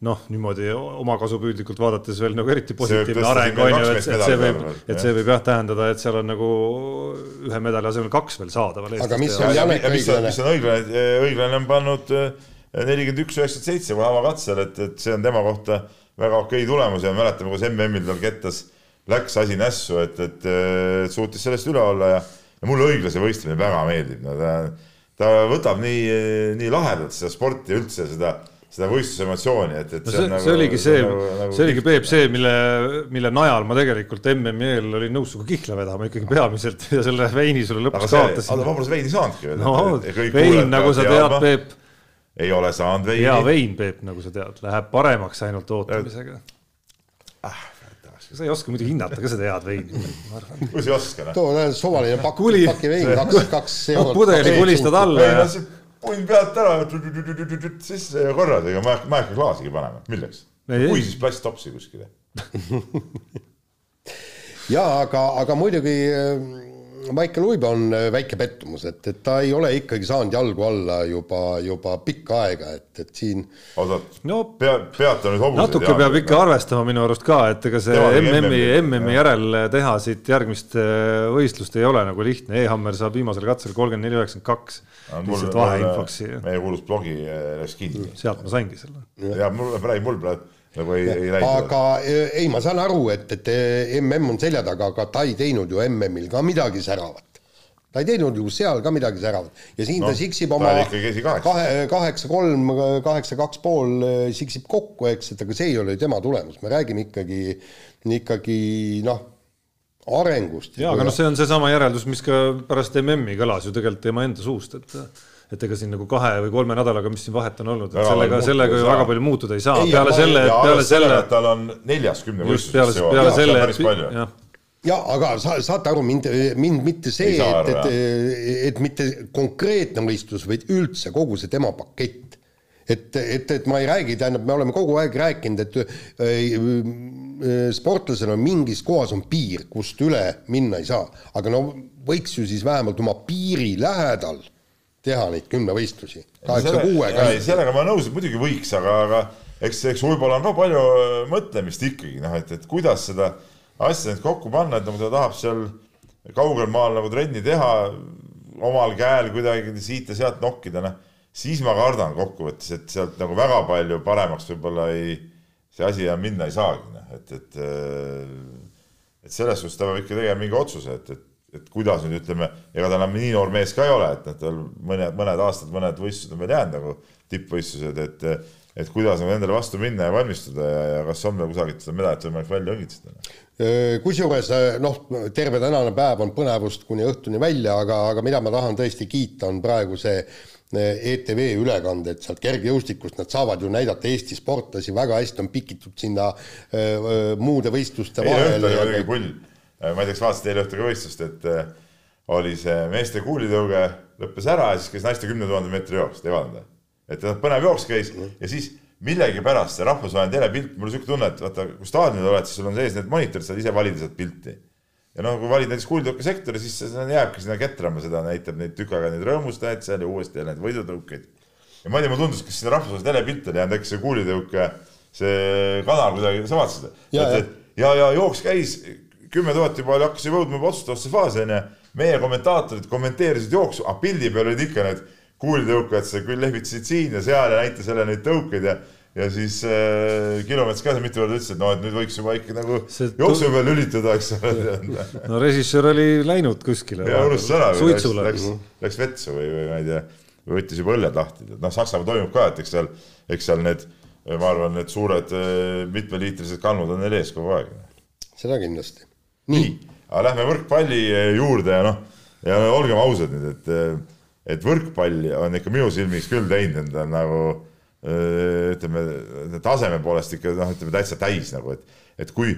noh, niimoodi omakasupüüdlikult vaadates veel nagu eriti positiivne areng on ju, et, et see võib, et see võib jah tähendada, et seal on nagu ühe medali asemel kaks veel saadaval. aga mis on Janek õiglane? mis on õiglane, õiglane on pannud eh, nelikümmend üks, üheksakümmend seitse kohe avakatsel, et, et see on tema kohta väga okei tulemus ja mäletame, kuidas MM-il tal kettas läks asi nässu, et, et, et suutis sellest üle olla ja, ja mulle õiglase võistlemine väga meeldib, no ta, ta võtab nii, nii lahedalt seda sporti üldse, seda seda võistlusemotsiooni, et, et no see, see, nagu, see oligi see, nagu, nagu see oligi Peep see, mille, mille najal ma tegelikult MM-i eel olin nõus sinuga kihla vedama ikkagi peamiselt ja selle veini sulle lõpuks kaotasin. aga ta võib-olla veini saanudki veel. no vein, nagu sa tead, Peep. ei ole saanud veini. hea vein, Peep, nagu sa tead, läheb paremaks ainult ootamisega ah sa ei oska muidugi hinnata ka seda head veini, ma [LAUGHS] arvan. kuidas ei oska, noh? too suvaline pakk, pakivein, kaks, kaks [LAUGHS] eurot. pudeli kulistad alla ja punn pealt ära, sisse ja korras, ega ma ei hakka, ma ei hakka klaasigi panema, milleks? kui siis plasttopsi kuskile? [LAUGHS] Ja aga, aga muidugi Maicel Uibo on äh, väike pettumus, et, et ta ei ole ikkagi saanud jalgu alla juba, juba pikka aega, et, et siin. oot-oot no,, pea, peata nüüd hobused. natuke peab ikka arvestama minu arust ka, et ega see MM-i, MM-i järel teha siit järgmist äh, võistlust ei ole nagu lihtne e, E-Hammer saab viimasel katsel kolmkümmend neli, üheksakümmend kaks. lihtsalt vaheinfoks. meie kuulus blogi Reskiin. sealt ma saingi selle. ja mul, praegu mul praegu nagu ei, ei läinud. aga e, ei, ma saan aru, et, et mm on selja taga, aga ta ei teinud ju MM-il ka midagi säravat. ta ei teinud ju seal ka midagi säravat ja siin no, ta siksib oma kahe, kaheksa, kolm, kaheksa, kaks pool e, siksib kokku, eks, et aga see ei ole ju tema tulemus, me räägime ikkagi, ikkagi noh, arengust. jaa, aga noh, see on seesama järeldus, mis ka pärast MM-i kõlas ju tegelikult tema enda suust, et et ega siin nagu kahe või kolme nädalaga, mis siin vahet on olnud, et sellega, sellega ju väga palju muutuda ei saa, peale selle, peale selle. tal on neljas kümnevõistluses. peale, peale selle, jah ja aga sa saate aru, mind, mind mitte see, et, et, et mitte konkreetne võistlus, vaid üldse kogu see tema pakett. et, et, et ma ei räägi, tähendab, me oleme kogu aeg rääkinud, et äh, sportlasel on mingis kohas on piir, kust üle minna ei saa, aga no võiks ju siis vähemalt oma piiri lähedal teha neid kümnevõistlusi. kaheksa kuuega. sellega ma nõus, et muidugi võiks, aga, aga eks, eks võib-olla on ka palju mõtlemist ikkagi noh, et, et kuidas seda asja nüüd kokku panna, et nagu ta tahab seal kaugel maal nagu trenni teha, omal käel kuidagi siit ja sealt nokkida, noh, siis ma kardan kokkuvõttes, et sealt nagu väga palju paremaks võib-olla ei, see asi enam minna ei saagi, noh, et, et et selles suhtes ta peab ikka tegema mingi otsuse, et, et et kuidas nüüd ütleme, ega ta enam nii noor mees ka ei ole, et noh, tal mõned, mõned aastad, mõned võistlused on veel jäänud nagu tippvõistlused, et et kuidas nagu nendele vastu minna ja valmistuda ja, ja kas on veel kusagilt seda medalit võimalik välja õngitseda? kusjuures noh, terve tänane päev on põnevust kuni õhtuni välja, aga, aga mida ma tahan tõesti kiita, on praegu see ETV ülekanded sealt kergejõustikust, nad saavad ju näidata Eesti sportlasi, väga hästi on pikitud sinna öö, muude võistluste vahele. eile õhtul oli muidugi pull, ma ei tea, kas vaatasid eile õhtul ka võistlust, et oli see meeste kuulitõuge lõppes ära ja siis käis naiste kümne tuhande meetri jooks, või? et noh, põnev jooks käis mm. ja siis millegipärast see rahvusvaheline telepilt, mul on niisugune tunne, et vaata, kui staadionil oled, siis sul on sees need monitorid, saad ise valida sealt pilti. ja noh, kui valid näiteks kuulitõukesektori, siis see jääbki sinna ketrama, seda näitab neid tükk aega neid rõõmustajaid seal ja uuesti jälle neid võidutõukeid. ja ma ei tea, mulle tundus, kas sinna rahvusvahelise telepilt oli jäänud äkki see kuulitõuke, see kanal kuidagi, sa vaatasid seda? ja, ja, ja, ja jooks käis, kümme tuhat juba hakkas juba jõudma juba otsustavasse faasi onju. meie kommentaatorid kommenteerisid jooksu, aga pildi peal olid ikka need kuulitõukajad sa küll lehvitasid siin ja seal ja näitas jälle neid tõukeid ja ja siis äh, Kilomets ka mitu korda ütles, et noh, et nüüd võiks juba ikka nagu jooksu peal lülitada, eks ole. no režissöör oli läinud kuskile. ja unustas ära või läks, läks, läks vetsu või, või ma ei tea, või võttis juba õlled lahti, et noh, Saksamaal toimub ka, et eks seal, eks seal need, ma arvan, need suured äh, mitmeliitrised kannud on neil ees kogu aeg. seda kindlasti. Nii, aga lähme võrkpalli juurde ja noh, ja olgem ausad nüüd, et äh, et võrkpall on ikka minu silmis küll teinud endale nagu ütleme, taseme poolest ikka noh, ütleme täitsa täis nagu, et, et kui,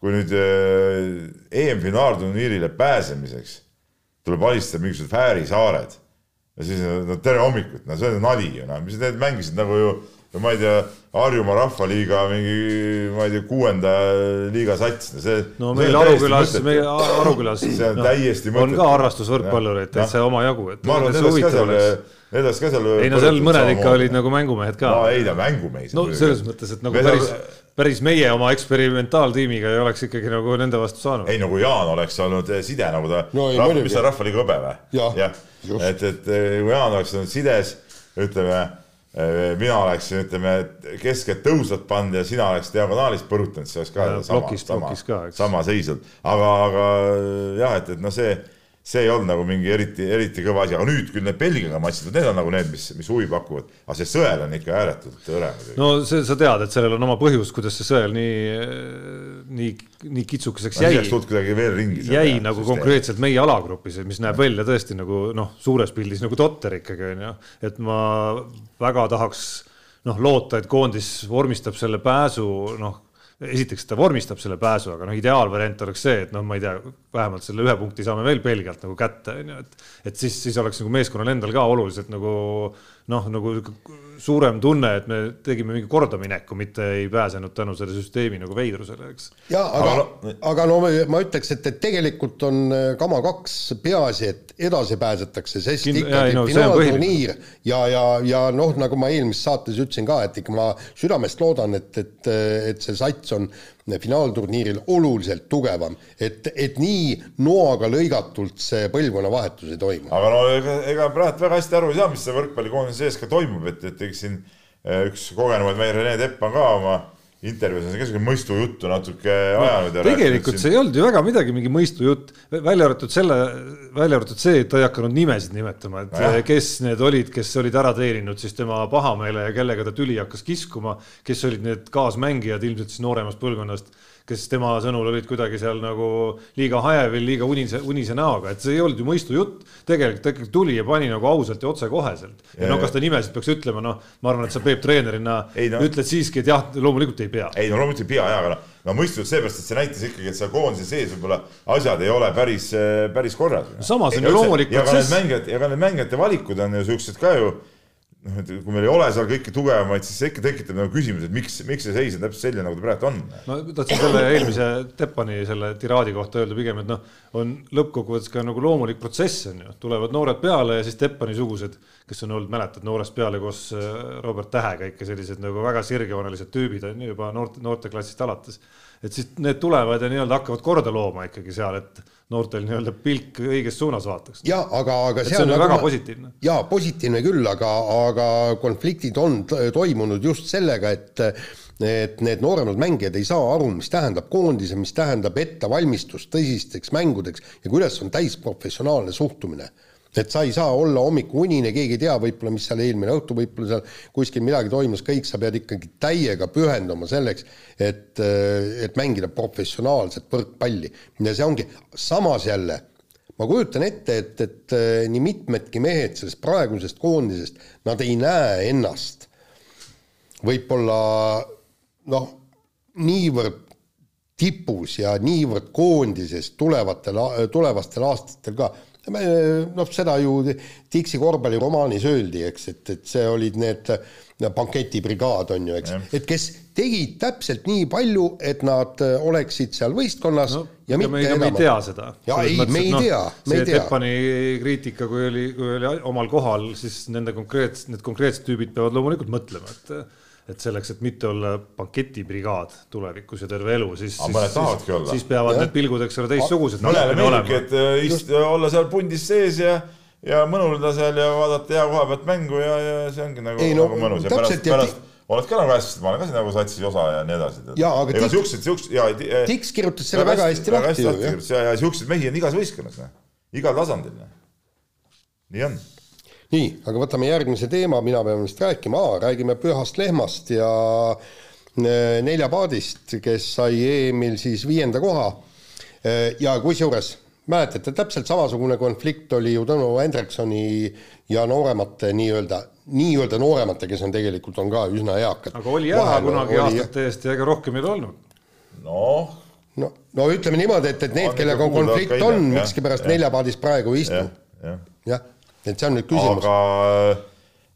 kui nüüd EM-finaalturniirile pääsemiseks tuleb alistada mingisugused Fääri saared ja siis no tere hommikut, no see on nali ju noh, mis need mängisid nagu ju no ma ei tea, Harjumaa Rahvaliiga mingi, ma ei tea, kuuenda liiga sats, see. no meil Arukülas, meil Arukülas. see on no, täiesti mõttetu. on ka harrastusvõrkpallureid täitsa omajagu, et. ma arvan, et nendest ka seal, nendest ka seal. ei no seal mõned ikka olid nagu mängumehed ka. no ei ta mängumees. no selles mõttes, et nagu päris, päris meie oma eksperimentaaltiimiga ei oleks ikkagi nagu nende vastu saanud. ei no kui Jaan oleks olnud side nagu ta no,, mis see Rahvaliiga hõbe või? jah, et, et kui Jaan oleks olnud sides, ütleme mina oleksin, ütleme, keskelt tõusvat pannud ja sina oleks diagonaalis põrutanud, see oleks ka ja, sama, plokis, sama, sama seis olnud. aga, aga jah, et, et noh, see, see ei olnud nagu mingi eriti, eriti kõva asi, aga nüüd küll need Belgiaga matšid, need on nagu need, mis, mis huvi pakuvad. aga see sõel on ikka ääretult hõre no see, sa tead, et sellel on oma põhjus, kuidas see sõel nii, nii, nii kitsukeseks jäi. kuidagi veel ringi. jäi jah, nagu konkreetselt meie alagrupis, mis näeb välja tõesti nagu noh, suures pildis nagu totter ikkagi onju, et ma väga tahaks noh, loota, et koondis vormistab selle pääsu, noh, esiteks ta vormistab selle pääsu, aga noh, ideaalvariant oleks see, et noh, ma ei tea, vähemalt selle ühe punkti saame veel Belgialt nagu kätte, on ju, et et siis, siis oleks nagu meeskonnal endal ka oluliselt nagu noh, nagu suurem tunne, et me tegime mingi kordamineku, mitte ei pääsenud tänu selle süsteemi nagu veidrusele, eks. ja aga, aga, aga no ma ütleks, et, et tegelikult on äh, kama kaks, peaasi, et edasi pääsetakse, sest Kind, ikkagi no, finaalturniir ja, ja, ja noh, nagu ma eelmises saates ütlesin ka, et ikka ma südamest loodan, et, et, et see sats on finaalturniiril oluliselt tugevam, et, et nii noaga lõigatult see põlvkonnavahetus ei toimu. aga no ega, ega praegu väga hästi aru ei saa, mis see võrkpallikoondise sees ka toimub, et, et eks siin eh, üks kogenumaid meie Rene Tepp on ka oma intervjuus on ka siuke mõistujuttu natuke ajanud no,. tegelikult siin... see ei olnud ju väga midagi, mingi mõistujutt, välja arvatud selle, välja arvatud see, et ta ei hakanud nimesid nimetama, et ja. kes need olid, kes olid ära teeninud siis tema pahameele ja kellega ta tüli hakkas kiskuma, kes olid need kaasmängijad ilmselt siis nooremast põlvkonnast kes tema sõnul olid kuidagi seal nagu liiga hajevil, liiga unise, unise näoga, et see ei olnud ju mõistujutt. tegelikult ta ikkagi tuli ja pani nagu ausalt ja otsekoheselt. ja, no kas ta nimesid peaks ütlema, noh, ma arvan, et sa Peep treenerina no. ütled siiski, et jah, loomulikult ei pea. ei no loomulikult ei pea ja, aga noh, no mõistujutt seepärast, et see näitas ikkagi, et seal koondise sees võib-olla asjad ei ole päris, päris korras. samas on ju loomulik protsess. ja ka need mängijad, ja ka need mängijate valikud on ju siuksed ka ju noh, et kui meil ei ole seal kõiki tugevamaid, siis see ikka tekitab nagu küsimuse, et miks, miks see seis on täpselt selline, nagu ta praegu on. no tahtsin selle eelmise Teppani selle tiraadi kohta öelda pigem, et noh, on lõppkokkuvõttes ka nagu loomulik protsess on ju, tulevad noored peale ja siis Teppani sugused, kes on olnud, mäletad, noorest peale koos äh, Robert Tähega ikka sellised nagu väga sirgjoonelised tüübid on ju juba noorte, noorteklassist alates. Et siis need tulevad ja nii-öelda hakkavad korda looma ikkagi seal, et noortel nii-öelda pilk õiges suunas vaataks. ja aga, aga see on nagu väga ma... positiivne. ja positiivne küll, aga, aga konfliktid on toimunud just sellega, et et need nooremad mängijad ei saa aru, mis tähendab koondise, mis tähendab ettevalmistust tõsisteks mängudeks ja kuidas on täisprofessionaalne suhtumine et sa ei saa olla hommikuunine, keegi ei tea võib-olla, mis seal eelmine õhtu võib-olla seal kuskil midagi toimus, kõik sa pead ikkagi täiega pühenduma selleks, et, et mängida professionaalset võrkpalli. ja see ongi, samas jälle, ma kujutan ette, et, et nii mitmedki mehed sellest praegusest koondisest, nad ei näe ennast võib-olla noh, niivõrd tipus ja niivõrd koondises tulevatel, tulevastel aastatel ka noh, seda ju Dixi korvpalliromaanis öeldi, eks, et, et see olid need banketibrigaad on ju, eks, et kes tegid täpselt nii palju, et nad oleksid seal võistkonnas no, ja mitte me, me ei tea seda. ja ei, me ei no, tea, me ei tea. Teppani kriitika, kui oli, kui oli omal kohal, siis nende konkreetsed, need konkreetsed tüübid peavad loomulikult mõtlema, et et selleks, et mitte olla banketibrigaad tulevikus ja terve elu, siis, siis, siis, siis peavad ja. need pilgud, eks ole, teistsugused. mõnele meeldibki, et äh, ist, olla seal pundis sees ja, ja mõnulda seal ja vaadata hea koha pealt mängu ja, ja see ongi nagu, no, nagu mõnus ja pärast, pärast oled ka nagu hästi, ma olen ka siin nagu satsi osa ja nii edasi. jaa, aga ega siuksed, siuksed ja Tiks kirjutas selle väga hästi lahti ju. ja, ja siukseid mehi on igas võistkonnas, noh, igal tasandil. Noh. nii on nii, aga võtame järgmise teema, mina pean vist rääkima, räägime Pühast Lehmast ja äh, neljapaadist, kes sai EM-il siis viienda koha. Äh, ja kusjuures mäletate, täpselt samasugune konflikt oli ju Tõnu Hendriksoni ja nooremate nii-öelda, nii-öelda nooremate, kes on tegelikult, on ka üsna eakad. aga oli jah, kunagi oli... aastate eest ja ega rohkem ei ole olnud. noh. no, no ütleme niimoodi, et, et need, kellega konflikt on, miskipärast neljapaadis praegu ei istu. jah ja et see on nüüd küsimus. aga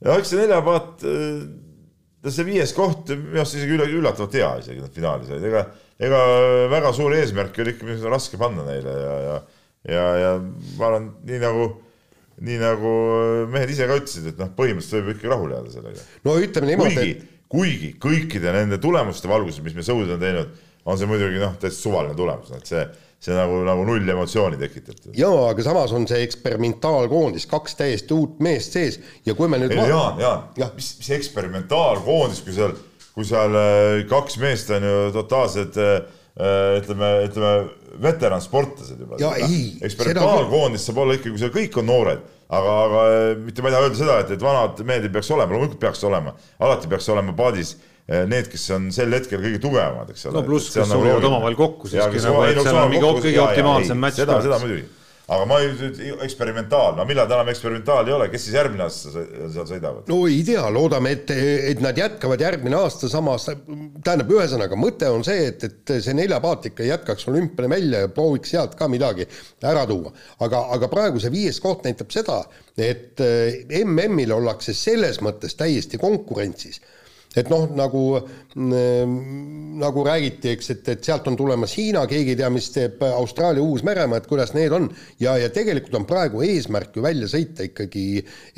jah, eks see neljapaat, äh, see viies koht minu arust isegi üle, üllatavalt hea isegi nad finaali said, ega, ega väga suuri eesmärke oli ikka raske panna neile ja, ja, ja, ja ma arvan, nii nagu nii nagu mehed ise ka ütlesid, et noh, põhimõtteliselt võib ikka rahule jääda sellega. no ütleme niimoodi, kuigi kõikide nende tulemuste valguses, mis me Sõudis on teinud, on see muidugi noh, täiesti suvaline tulemus, et see see nagu, nagu null emotsiooni tekitab. jaa, aga samas on see eksperimentaalkoondis, kaks täiesti uut meest sees ja kui me nüüd ei no Jaan, Jaan, mis, mis eksperimentaalkoondis, kui seal, kui seal äh, kaks meest on ju totaalsed äh, äh, ütleme, ütleme veteransportlased juba. eksperimentaalkoondis saab olla ikkagi, kui seal kõik on noored, aga, aga mitte ma ei taha öelda seda, et, et vanad mehed ei peaks olema, loomulikult peaks olema, alati peaks olema paadis need, kes on sel hetkel kõige tugevamad, eks ole. no pluss, kes nagu sobivad omavahel kokku siiski nagu, et seal on mingi kõige optimaalsem matš. seda, seda muidugi. aga ma ei, eksperimentaalne, no millal ta enam eksperimentaalne ei ole, kes siis järgmine aasta seal sõidavad? no ei tea, loodame, et, et nad jätkavad järgmine aasta samas, tähendab, ühesõnaga mõte on see, et, et see neljapaat ikka jätkaks olümpiale välja ja prooviks sealt ka midagi ära tuua. aga, aga praegu see viies koht näitab seda, et MM-il ollakse selles mõttes täiesti konkurentsis et noh, nagu, mm, nagu räägiti, eks, et, et sealt on tulemas Hiina, keegi ei tea, mis teeb Austraalia, Uus-Meremaa, et kuidas need on. ja, ja tegelikult on praegu eesmärk ju välja sõita ikkagi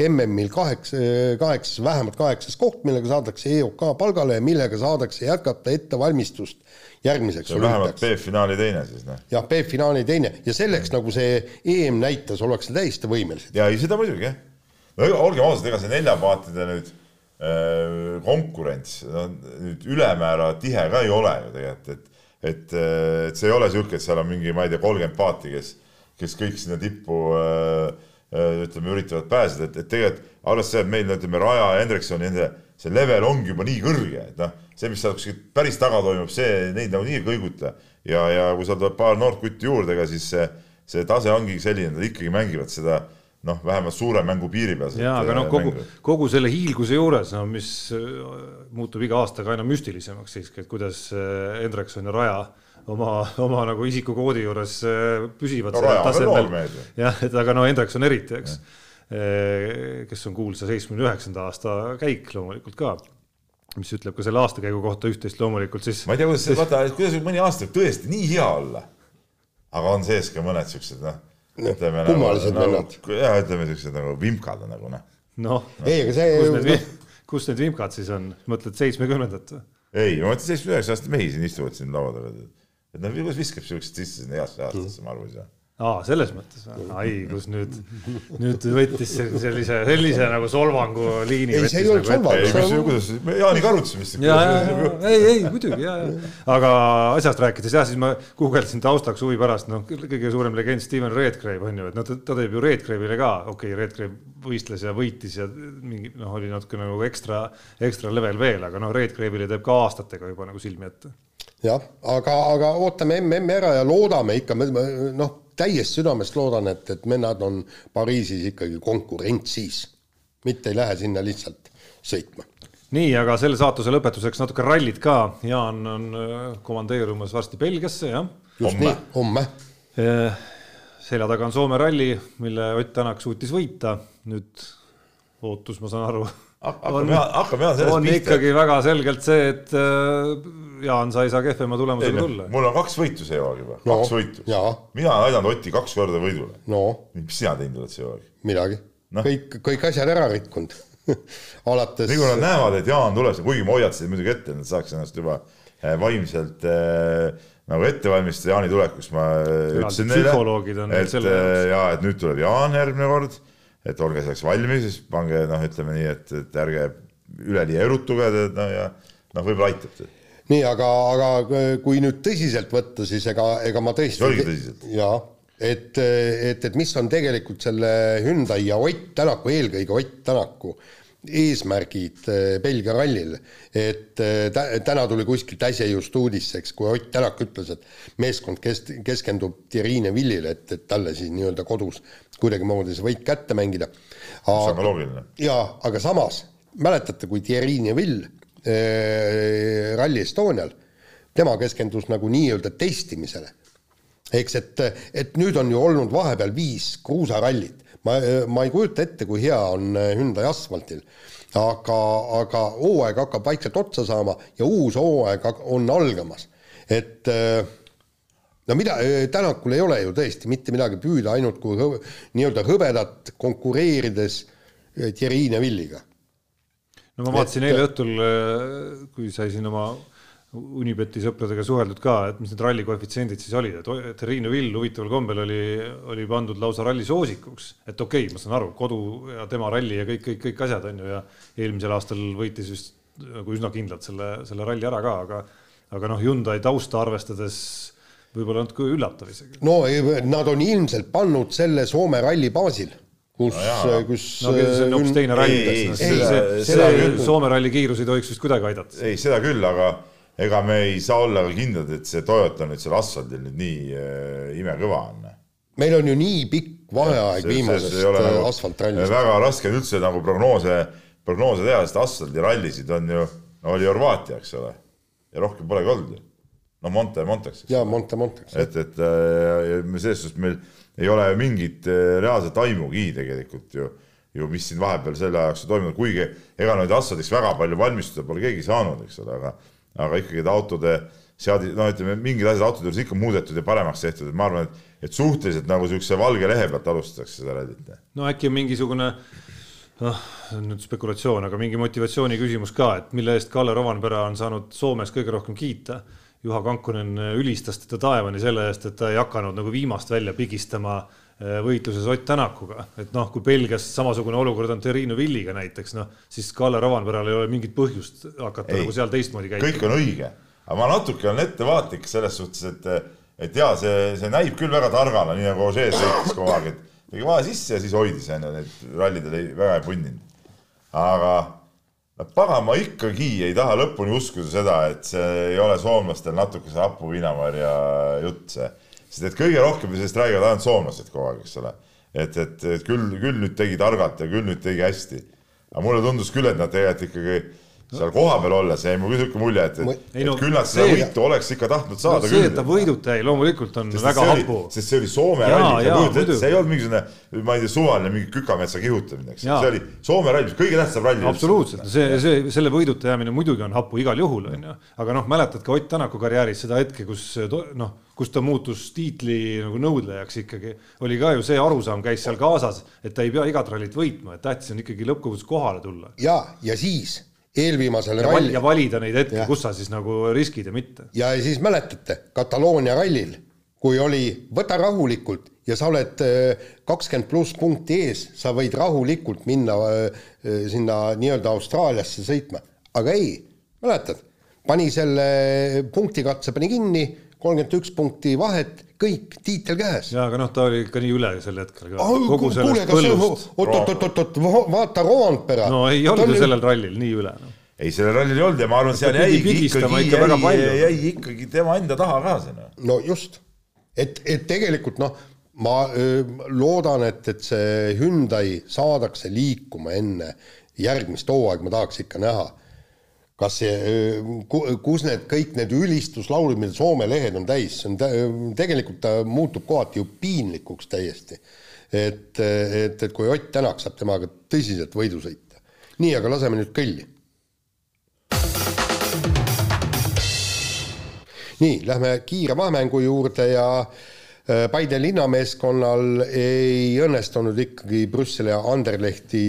MM-il kaheksa, kaheksas, vähemalt kaheksas koht, millega saadakse EOK palgale ja millega saadakse jätkata ettevalmistust järgmiseks vähemalt B-finaali teine siis, noh. jah, B-finaali teine ja selleks, nagu see EM näitas, ollakse täiesti võimelised. ja ei, seda muidugi, jah. no olgem ausad, ega see neljapaatide nüüd konkurents. No, nüüd ülemäära tihe ka ei ole ju tegelikult, et, et, et see ei ole niisugune, et seal on mingi, ma ei tea, kolmkümmend paati, kes, kes kõik sinna tippu äh, äh, ütleme, üritavad pääseda, et, et tegelikult arvestades seda, et meil ütleme, Raja ja Hendrikson, nende see level ongi juba nii kõrge, et noh, see, mis seal kuskil päris taga toimub, see neid nagu nii ei kõiguta. Ja, ja kui seal tuleb paar noort kutti juurde, ega siis see, see tase ongi selline, nad ikkagi mängivad seda noh, vähemalt suure mängu piiri peal. jaa, aga noh, kogu, kogu selle hiilguse juures, no mis äh, muutub iga aastaga aina müstilisemaks siiski, et kuidas äh, Hendrikson ja Raja oma, oma nagu isikukoodi juures äh, püsivad no,. jah, et aga no Hendrikson eriti, eks. kes on kuulsa seitsmekümne üheksanda aasta käik loomulikult ka mis ütleb ka selle aastakäigu kohta üht-teist loomulikult, siis. ma ei tea, kuidas, vaata, kuidas mõni aasta võib tõesti nii hea olla. aga on sees ka mõned siuksed, noh ütleme kummalised nagu, vennad nagu,. jah, ütleme siuksed nagu vimkad on nagu noh. noh, ei, aga see. kus need, kus need vimkad siis on, mõtled seitsmekümnendat või? ei, ma mõtlen seitsmekümne üheksa aastaseid mehi siin istuvad siin laua taga. et noh, kuidas viskab siukseid sisse sinna heasse aastasse, ma aru ei saa. Aa, selles mõttes, ai, kus nüüd, nüüd võttis sellise, sellise nagu solvangu liini. ei, see ei olnud nagu solvang. kuidas, me Jaaniga arutasime vist. ja, ja, ja, ei, ei muidugi ja, ja, aga asjast rääkides jah, siis ma guugeldasin taustaks huvi pärast, noh, kõige suurem legend Steven Redgrave on ju, et noh, ta teeb ju Redgrave'ile ka, okei okay,, Redgrave võistles ja võitis ja mingi noh, oli natuke nagu ekstra, ekstra level veel, aga noh, Redgrave'ile teeb ka aastatega juba nagu silmi ette. Jah, aga, aga ootame MM-i ära ja loodame ikka, noh täiest südamest loodan, et, et vennad on Pariisis ikkagi konkurentsis, mitte ei lähe sinna lihtsalt sõitma. nii, aga selle saatuse lõpetuseks natuke rallit ka. Jaan on äh, komandeerumas varsti Belgiasse, jah. just homme. nii, homme. Äh, selja taga on Soome ralli, mille Ott Tänak suutis võita. nüüd ootus, ma saan aru [LAUGHS] hakkame, hakkame Jaan sellest on pihta. ikkagi väga selgelt see, et äh, Jaan, sa ei saa kehvema tulemusega tulla. mul on kaks võitu see hooaeg juba. No,, kaks võitu. mina olen aidanud Otti kaks korda võidule. No.. mis sina teinud oled see hooaeg? midagi. No.. kõik, kõik asjad ära rikkunud. [LAUGHS] Alates. nii kui nad näevad, et Jaan tuleb, kuigi ma hoiatasin muidugi ette, et nad saaks ennast juba äh, vaimselt äh, nagu ette valmistada Jaani tulekuks, ma äh, ütlesin neile, et ja et nüüd tuleb Jaan järgmine kord et olge selleks valmis, pange noh, ütleme nii, et, et ärge üleliia erutuge, no ja noh, võib-olla aitab see. nii, aga, aga kui nüüd tõsiselt võtta, siis ega, ega ma tõesti. see oligi tõsiselt. jaa, et, et, et mis on tegelikult selle Hyundai ja Ott Tänaku, eelkõige Ott Tänaku eesmärgid eh, Belgia rallil, et eh, täna tuli kuskilt äsja just uudiseks, kui Ott Tänak ütles, et meeskond kes-, keskendub Thierry Neville'ile, et, et talle siis nii-öelda kodus kuidagimoodi see võit kätte mängida. see on ka loogiline. jaa, aga samas, mäletate, kui Thierry Neville äh, Rally Estonial, tema keskendus nagu nii-öelda testimisele. eks et, et nüüd on ju olnud vahepeal viis kruusarallit ma, ma ei kujuta ette, kui hea on äh, Hyundai asfaltil, aga, aga hooaeg hakkab vaikselt otsa saama ja uus hooaeg on algamas, et äh, no mida, äh, Tänakul ei ole ju tõesti mitte midagi püüda, ainult kui hõb, nii-öelda hõbedat konkureerides Thierry Neville'iga. no ma vaatasin eile õhtul, kui sai siin oma Unibeti sõpradega suheldud ka, et mis need ralli koefitsiendid siis olid, et Triinu Vill huvitaval kombel oli, oli pandud lausa ralli soosikuks, et okei okay,, ma saan aru, kodu ja tema ralli ja kõik, kõik, kõik asjad on ju ja eelmisel aastal võitis vist nagu üsna kindlalt selle, selle ralli ära ka, aga aga noh, Hyundai tausta arvestades võib-olla natuke üllatav isegi. no nad on ilmselt pannud selle Soome ralli baasil kus no, kus no, see on hoopis teine ralli. see, see, see Soome ralli kiirus ei tohiks vist kuidagi aidata. ei, seda küll, aga ega me ei saa olla ka kindlad, et see Toyota nüüd seal asfaldil nüüd nii äh, imekõva on. meil on ju nii pikk vaheaeg viimasest nagu, asfaltrallist. väga raske on üldse nagu prognoose, prognoose teha, sest asfaldirallisid on ju, no oli Horvaatia, eks ole, ja rohkem polegi olnud ju. no Monte Monteks. jaa, Monte Monteks. et, et äh, selles suhtes meil ei ole mingit äh, reaalset aimugi tegelikult ju ju mis siin vahepeal selle ajaks on toimunud, kuigi ega neid asjadeks väga palju valmistuda pole keegi saanud, eks ole, aga aga ikkagi autode seadi-, no ütleme, mingid asjad autode juures ikka muudetud ja paremaks tehtud, et ma arvan, et, et suhteliselt nagu niisuguse valge lehe pealt alustatakse seda rallit. no äkki on mingisugune noh, nüüd spekulatsioon, aga mingi motivatsiooni küsimus ka, et mille eest Kalle Rovanpera on saanud Soomes kõige rohkem kiita. Juha Kankunen ülistas teda taevani selle eest, et ta ei hakanud nagu viimast välja pigistama äh, võitluses Ott Tänakuga, et noh, kui Belgias samasugune olukord on Terrino Villiga näiteks, noh, siis Kalle Rovanperal ei ole mingit põhjust hakata ei, nagu seal teistmoodi käituma. kõik on õige, aga ma natuke olen ettevaatlik selles suhtes, et, et jaa, see, see näib küll väga targana, nii nagu Ožee sõitis kogu aeg, et tegi vahe sisse ja siis hoidis, onju, need rallidel ei, väga ei punninud. aga no pagan, ma ikkagi ei taha lõpuni uskuda seda, et see ei ole soomlastel natuke see hapu viinamarja jutt, see. Sest et kõige rohkem sellest räägivad ainult soomlased kogu aeg, eks ole. et, et, et küll, küll nüüd tegi targalt ja küll nüüd tegi hästi. aga mulle tundus küll, et nad tegelikult ikkagi seal kohapeal olles jäi mulle niisugune mulje, et, et, et no, küll nad seda see, võitu oleks ikka tahtnud saada no, see, et ta võiduta jäi, loomulikult on sest väga hapu. sest see oli Soome ralli, see ei olnud mingisugune, ma ei tea, suvaline mingi kükametsa kihutamine, eks, see oli Soome ralli, kõige tähtsam ralli. absoluutselt, see, see, selle võiduta jäämine muidugi on hapu igal juhul, on ju, aga noh, mäletad ka Ott Tänaku karjääris seda hetke, kus noh, kus ta muutus tiitli nagu nõudlejaks ikkagi, oli ka ju see arusaam käis seal kaasas, et ta ei pea igat rallit võitma, et tähtis on ikkagi lõppkokkuvõttes kohale tulla. ja, ja siis eelviimasel ja rallil. ja valida neid hetki, kus sa siis nagu riskid ja mitte. ja siis mäletate, Kataloonia rallil, kui oli võta rahulikult ja sa oled kakskümmend pluss punkti ees, sa võid rahulikult minna äh, sinna nii-öelda Austraaliasse sõitma, aga ei, mäletad, pani selle punktikatse pani kinni, kolmkümmend üks punkti vahet, kõik, tiitel käes. jaa, aga noh, ta oli ikka nii üle sel hetkel ka. oot-oot-oot-oot, vaata Roandpera. no ei olnud ju sellel rallil nii üle no ei, sellel rallil ei olnud ja ma arvan, seal jäigi ikkagi, jäi, jäi ikkagi tema enda taha ka see. Noh. no just, et, et tegelikult noh, ma öö, loodan, et, et see Hyundai saadakse liikuma enne järgmist hooaega, ma tahaks ikka näha, kas see, kus need kõik need ülistuslaulud, mida Soome lehed on täis, see on tegelikult ta muutub kohati ju piinlikuks täiesti. et, et, et kui Ott Tänak saab temaga tõsiselt võidu sõita. nii, aga laseme nüüd kõlli nii, lähme kiire vahemängu juurde ja äh, Paide linnameeskonnal ei õnnestunud ikkagi Brüsseli Anderlehti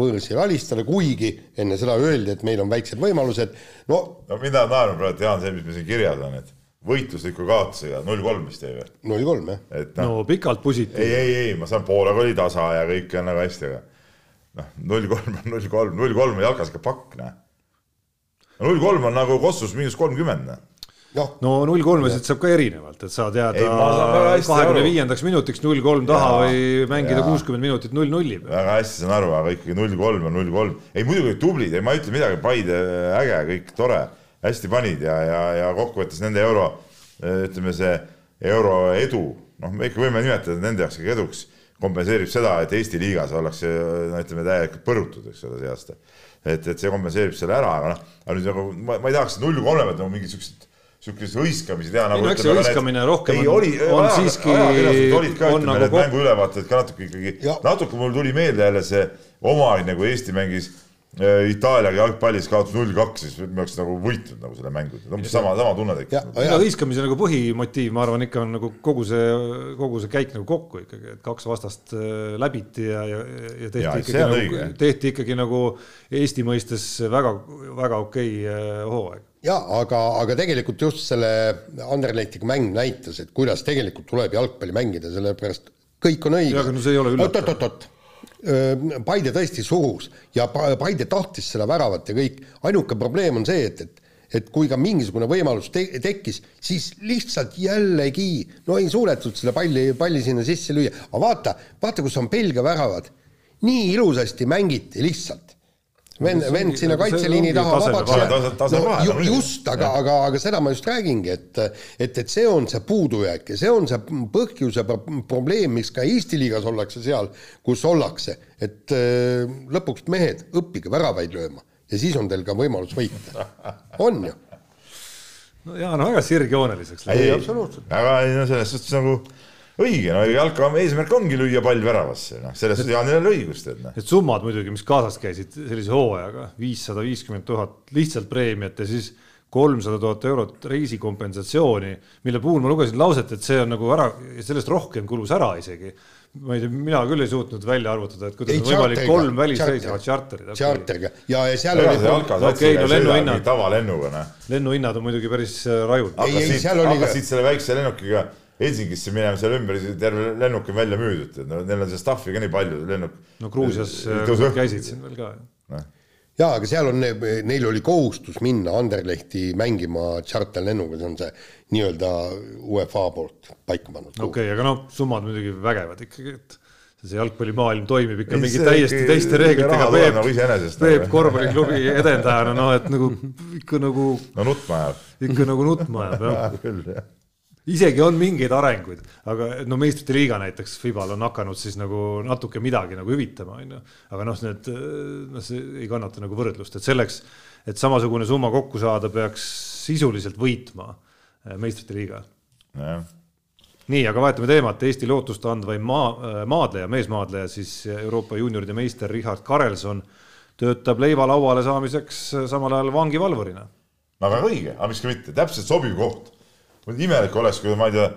võõrsil alistada, kuigi enne seda öeldi, et meil on väiksed võimalused, no no mina naeran praegu, Jaan, see, mis meil siin kirjas on, et võitlusliku kaotusega null kolm vist jäi või? null kolm, jah. et noh. no pikalt positiivne. ei, ei, ei, ma saan, Poolaga oli tasa ja kõik on väga hästi, aga noh, null kolm on null kolm, null kolm on jalkas ikka pakk, noh. null kolm on nagu Kossus miinus kolmkümmend, noh. No null kolmesid saab ka erinevalt, et saad jääda kahekümne viiendaks minutiks null kolm taha ja, või mängida kuuskümmend minutit null nulli peal. väga hästi saan aru, aga ikkagi null kolm on null kolm. ei muidugi tublid, ei ma ei ütle midagi, Paide äge, kõik tore, hästi panid ja, ja, ja kokkuvõttes nende euro, ütleme see euro edu, noh, me ikka võime nimetada nende jaoks ikka eduks, kompenseerib seda, et Eesti liigas ollakse, no ütleme täielikult põrutud, eks ole, see aasta. et, et see kompenseerib selle ära, aga noh, aga nüüd nagu ma, ma ei tahaks null kolme pealt nagu mingit siukest siukest hõiskamisi teha nagu. eks see hõiskamine rohkem ei, oli, on aja, siiski. olid ka, ütleme, need mänguülevaated ka natuke ikkagi, natuke mul tuli meelde jälle see omaaegne, kui Eesti mängis äh, Itaaliaga jalgpallis kaotas null kaks, siis me oleks nagu võitnud nagu selle mängu, umbes sama, sama tunne tekkis. ja hõiskamise nagu põhimotiiv, ma arvan, ikka on nagu kogu see, kogu see käik nagu kokku ikkagi, et kaks vastast äh, läbiti ja, ja, ja tehti ja, ikkagi nagu, tehti ikkagi nagu Eesti mõistes väga, väga okei okay äh, hooaeg jaa, aga, aga tegelikult just selle Anderlechtiga mäng näitas, et kuidas tegelikult tuleb jalgpalli mängida, sellepärast kõik on õige. aga no see ei ole üllatav. oot-oot-oot, Paide tõesti surus ja Paide tahtis seda väravat ja kõik, ainuke probleem on see, et, et et kui ka mingisugune võimalus te tekkis, siis lihtsalt jällegi no ei suudetud seda palli, palli sinna sisse lüüa, aga vaata, vaata, kus on Belgia väravad. nii ilusasti mängiti lihtsalt vend, vend sinna kaitseliini taha vabaks jääb. no just, aga, aga, aga seda ma just räägingi, et et, et see on see puudujääk ja see on see põhjus ja probleem, miks ka Eesti liigas ollakse seal, kus ollakse, et äh, lõpuks mehed, õppige väravaid lööma ja siis on teil ka võimalus võita. on ju? no jaa, no väga sirgjooneliseks. ei, absoluutselt. aga no selles suhtes nagu õige, no jalka eesmärk ongi lüüa pall väravasse, noh, selles suhtes Jaanil on õigus, tead noh. Need summad muidugi, mis kaasas käisid sellise hooajaga, viissada viiskümmend tuhat lihtsalt preemiat ja siis kolmsada tuhat eurot reisikompensatsiooni, mille puhul ma lugesin lauset, et see on nagu ära, sellest rohkem kulus ära isegi. ma ei tea, mina küll ei suutnud välja arvutada, et kuidas ei, on võimalik kolm välisreisi, tšarterid. tšarteriga ja, ja seal oli. okei, no lennuhinnad. tavalennuga, noh. lennuhinnad on muidugi päris äh, rajud. hakkasid selle väikse lennukiga Helsingisse minema, seal ümber terve lennuk on välja müüdud, et no neil on seda stuff'i ka nii palju, lennuk. no Gruusias äh, käisid siin veel ka no.. jaa, aga seal on, neil oli kohustus minna Anderlehti mängima tšarterlennuga, see on see nii-öelda UEFA poolt paika pannud. okei okay,, aga noh, summad muidugi vägevad ikkagi, et see jalgpallimaailm toimib ikka mingi täiesti teiste reeglitega. Peep, nagu Peep korvpalliklubi edendajana, noh, et nagu ikka nagu. no nutma ajab. ikka nagu nutma ajab, jah. [LAUGHS] küll, jah isegi on mingeid arenguid, aga no meistrite liiga näiteks Fibal on hakanud siis nagu natuke midagi nagu hüvitama, onju. aga noh, need, noh, see ei kannata nagu võrdlust, et selleks, et samasugune summa kokku saada, peaks sisuliselt võitma eh, meistrite liiga. nii, aga vahetame teemat, Eesti lootust andvaim maa, eh, maadleja, meesmaadleja siis Euroopa juunioride meister Richard Karelson töötab leiva lauale saamiseks eh, samal ajal vangivalvurina. väga õige, aga miks ka mitte, täpselt sobiv koht imelik oleks, kui ma ei tea,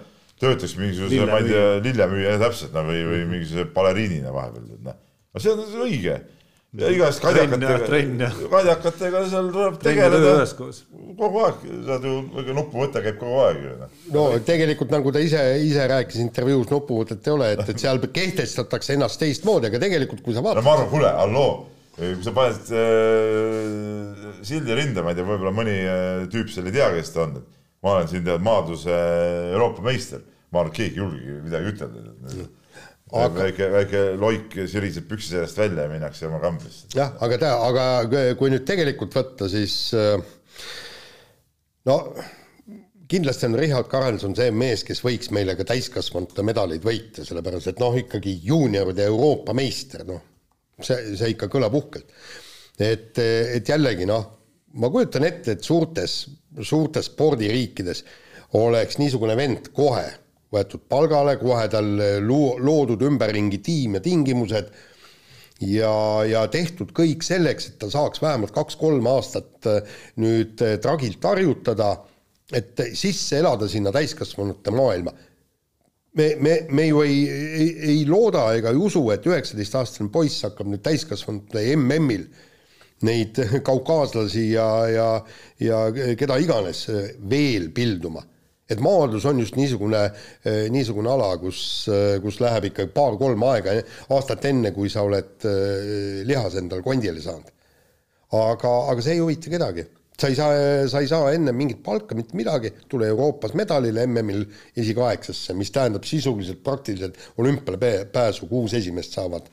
töötaks mingisuguse, ma ei tea, lillemüüja täpselt no, või, või mingisuguse baleriinina vahepeal, et noh. aga see on õige, ja igast kadjakatega kadjakatega seal tuleb tegeleda. kogu aeg, saad ju, nupuvõte käib kogu aeg ju noh. no tegelikult nagu ta ise, ise rääkis intervjuus, nupuvõtet ei ole, et, et seal kehtestatakse ennast teistmoodi, aga tegelikult, kui sa no vaatad, ma arvan, kuule, halloo, kui sa paned äh, sildi rinda, ma ei tea, võib-olla mõni äh, tüüp seal ei tea, kes ta on, et ma olen siin tead maadluse Euroopa meister, ma arvan, et keegi ei julgegi midagi ütelda. Aga- väike, väike loik siriseb püksi seljast välja ja minnakse oma kambrisse. jah, aga ta, aga kui nüüd tegelikult võtta, siis äh, no kindlasti on Richard Karelson see mees, kes võiks meile ka täiskasvanute medaleid võita, sellepärast et noh, ikkagi juunioride Euroopa meister, noh, see, see ikka kõlab uhkelt. et, et jällegi noh, ma kujutan ette, et suurtes, suurtes spordiriikides oleks niisugune vend kohe võetud palgale, kohe tal loo- loodud ümberringi tiim ja tingimused ja, ja tehtud kõik selleks, et ta saaks vähemalt kaks-kolm aastat äh, nüüd äh, tragilt harjutada, et sisse elada sinna täiskasvanute maailma. me, me, me ju ei, ei, ei looda ega ei usu, et üheksateistaastane poiss hakkab nüüd täiskasvanute MM-il neid [LAUGHS] kaukaaslasi ja, ja, ja keda iganes veel pilduma et maadlus on just niisugune, niisugune ala, kus, kus läheb ikka paar-kolm aega, aastat enne, kui sa oled äh, lihas endal kondile saanud. aga, aga see ei huvita kedagi. sa ei saa, sa ei saa enne mingit palka, mitte midagi, tule Euroopas medalile MM-il esikaheksasse, mis tähendab sisuliselt praktiliselt olümpiale pää- pääsu, kuus esimest saavad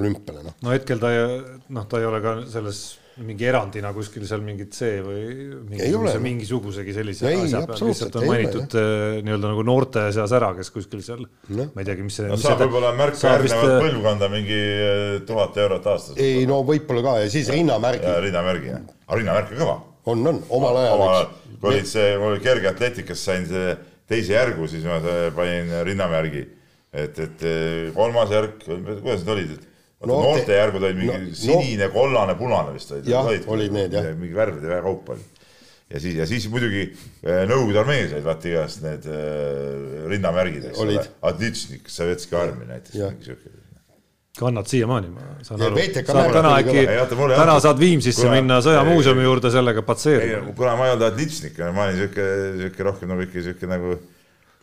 olümpiale, noh. no hetkel ta ei, noh, ta ei ole ka selles mingi erandina kuskil seal mingit C või mingisuguse, noh. mingisugusegi sellise Ei, asja peal, lihtsalt on mainitud eh, nii-öelda nagu noorte seas ära, kes kuskil seal Noh. ma ei teagi, mis see no mis saab see- võib-olla märka saab vist, järgnevat eh, põlvkonda mingi eh, tuhat eurot aastas. ei no võib-olla ka ja siis rinnamärgi ja rinnamärgi, aga rinnamärk on kõva. on, on, omal ajal omal ajal üks, kui olid see, mul oli kergeatleetikas sain see teise järgu, siis ma see- panin rinnamärgi. et, et kolmas järk, kuidas need olid, et No noorte te- järgud olid mingi no- no- sinine, kollane, punane vist olid. Jah, olid need, jah. mingi värvide väga kaup oli. ja siis, ja siis muidugi eh, Nõukogude armees olid vaata igast need eh, rinnamärgid, eks ole Olid.. Adlitšnik, Sovetski armei näiteks, mingi siuke kannad siiamaani, ma saan Ja aru. Saad täna äkki täna saad Viimsisse Kuule, minna sõjamuuseumi juurde sellega patseerima., kuna ma ei olnud Adlitšnik, ma olin siuke, siuke rohkem nagu ikka siuke nagu,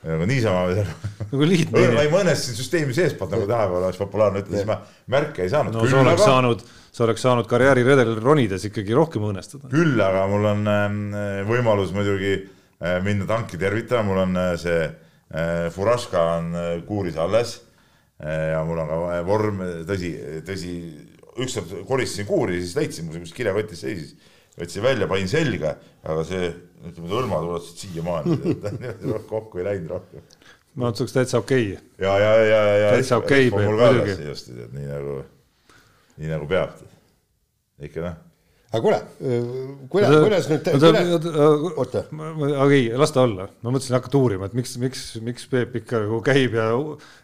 nagu niisama nagu lihtne ma ei mõnestasin süsteemi seestpoolt nagu tänapäeval oleks populaarne ütelda, siis ma märke ei saanud. no sa oleks saanud, sa oleks saanud karjääriredelil ronides ikkagi rohkem õõnestada. küll aga mul on äh, võimalus muidugi äh, minna tanki tervitama, mul on äh, see äh, Furaška on kuuris alles ja mul on ka vorm, tõsi, tõsi, ükskord koristasin kuuri, siis leidsin, mul see kuskil kilekotis seisis, võtsin välja, panin selga, aga see, ütleme, hõlmad ulatusid siiamaani, [LAUGHS] kokku ei läinud rohkem. ma oleks täitsa okei okay.. ja, ja, ja, ja. Täitsa okei, mul muidugi. ka just, nii nagu, nii nagu peab. ikka noh aga kuule, kuidas, kuidas nüüd, oota, okei, las ta olla, ma mõtlesin hakata uurima, et miks, miks, miks Peep ikka nagu käib ja,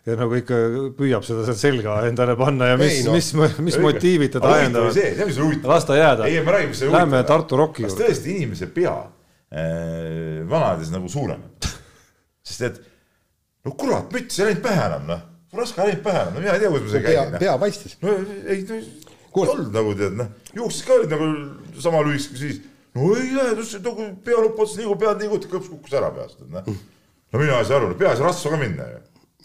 ja nagu ikka püüab seda sealt selga endale panna ja mis Ei,, no. mis, mis motiivid teda ajendavad. see, mis huvitav? las ta jääda. ei, ma räägin, mis on Lähme Tartu Rocki kas juurde. tõesti inimese pea äh, vanades nagu suureneb? sest et no kurat, müts ei läinud pähe enam noh, raske ei läinud pähe enam, no mina ei tea, kuidas ma seal pea käin, noh. pea paistis. no ei, no ei Kuule. olnud nagu tead noh, juuksid ka olid nagu sama lühikesed kui siis. no ei lähe, nagu pealupp otsas liigub, pead liigutab, kõps kukkus ära peast, et noh. no mina ei saa aru, pea ei saa rasva ka minna ju,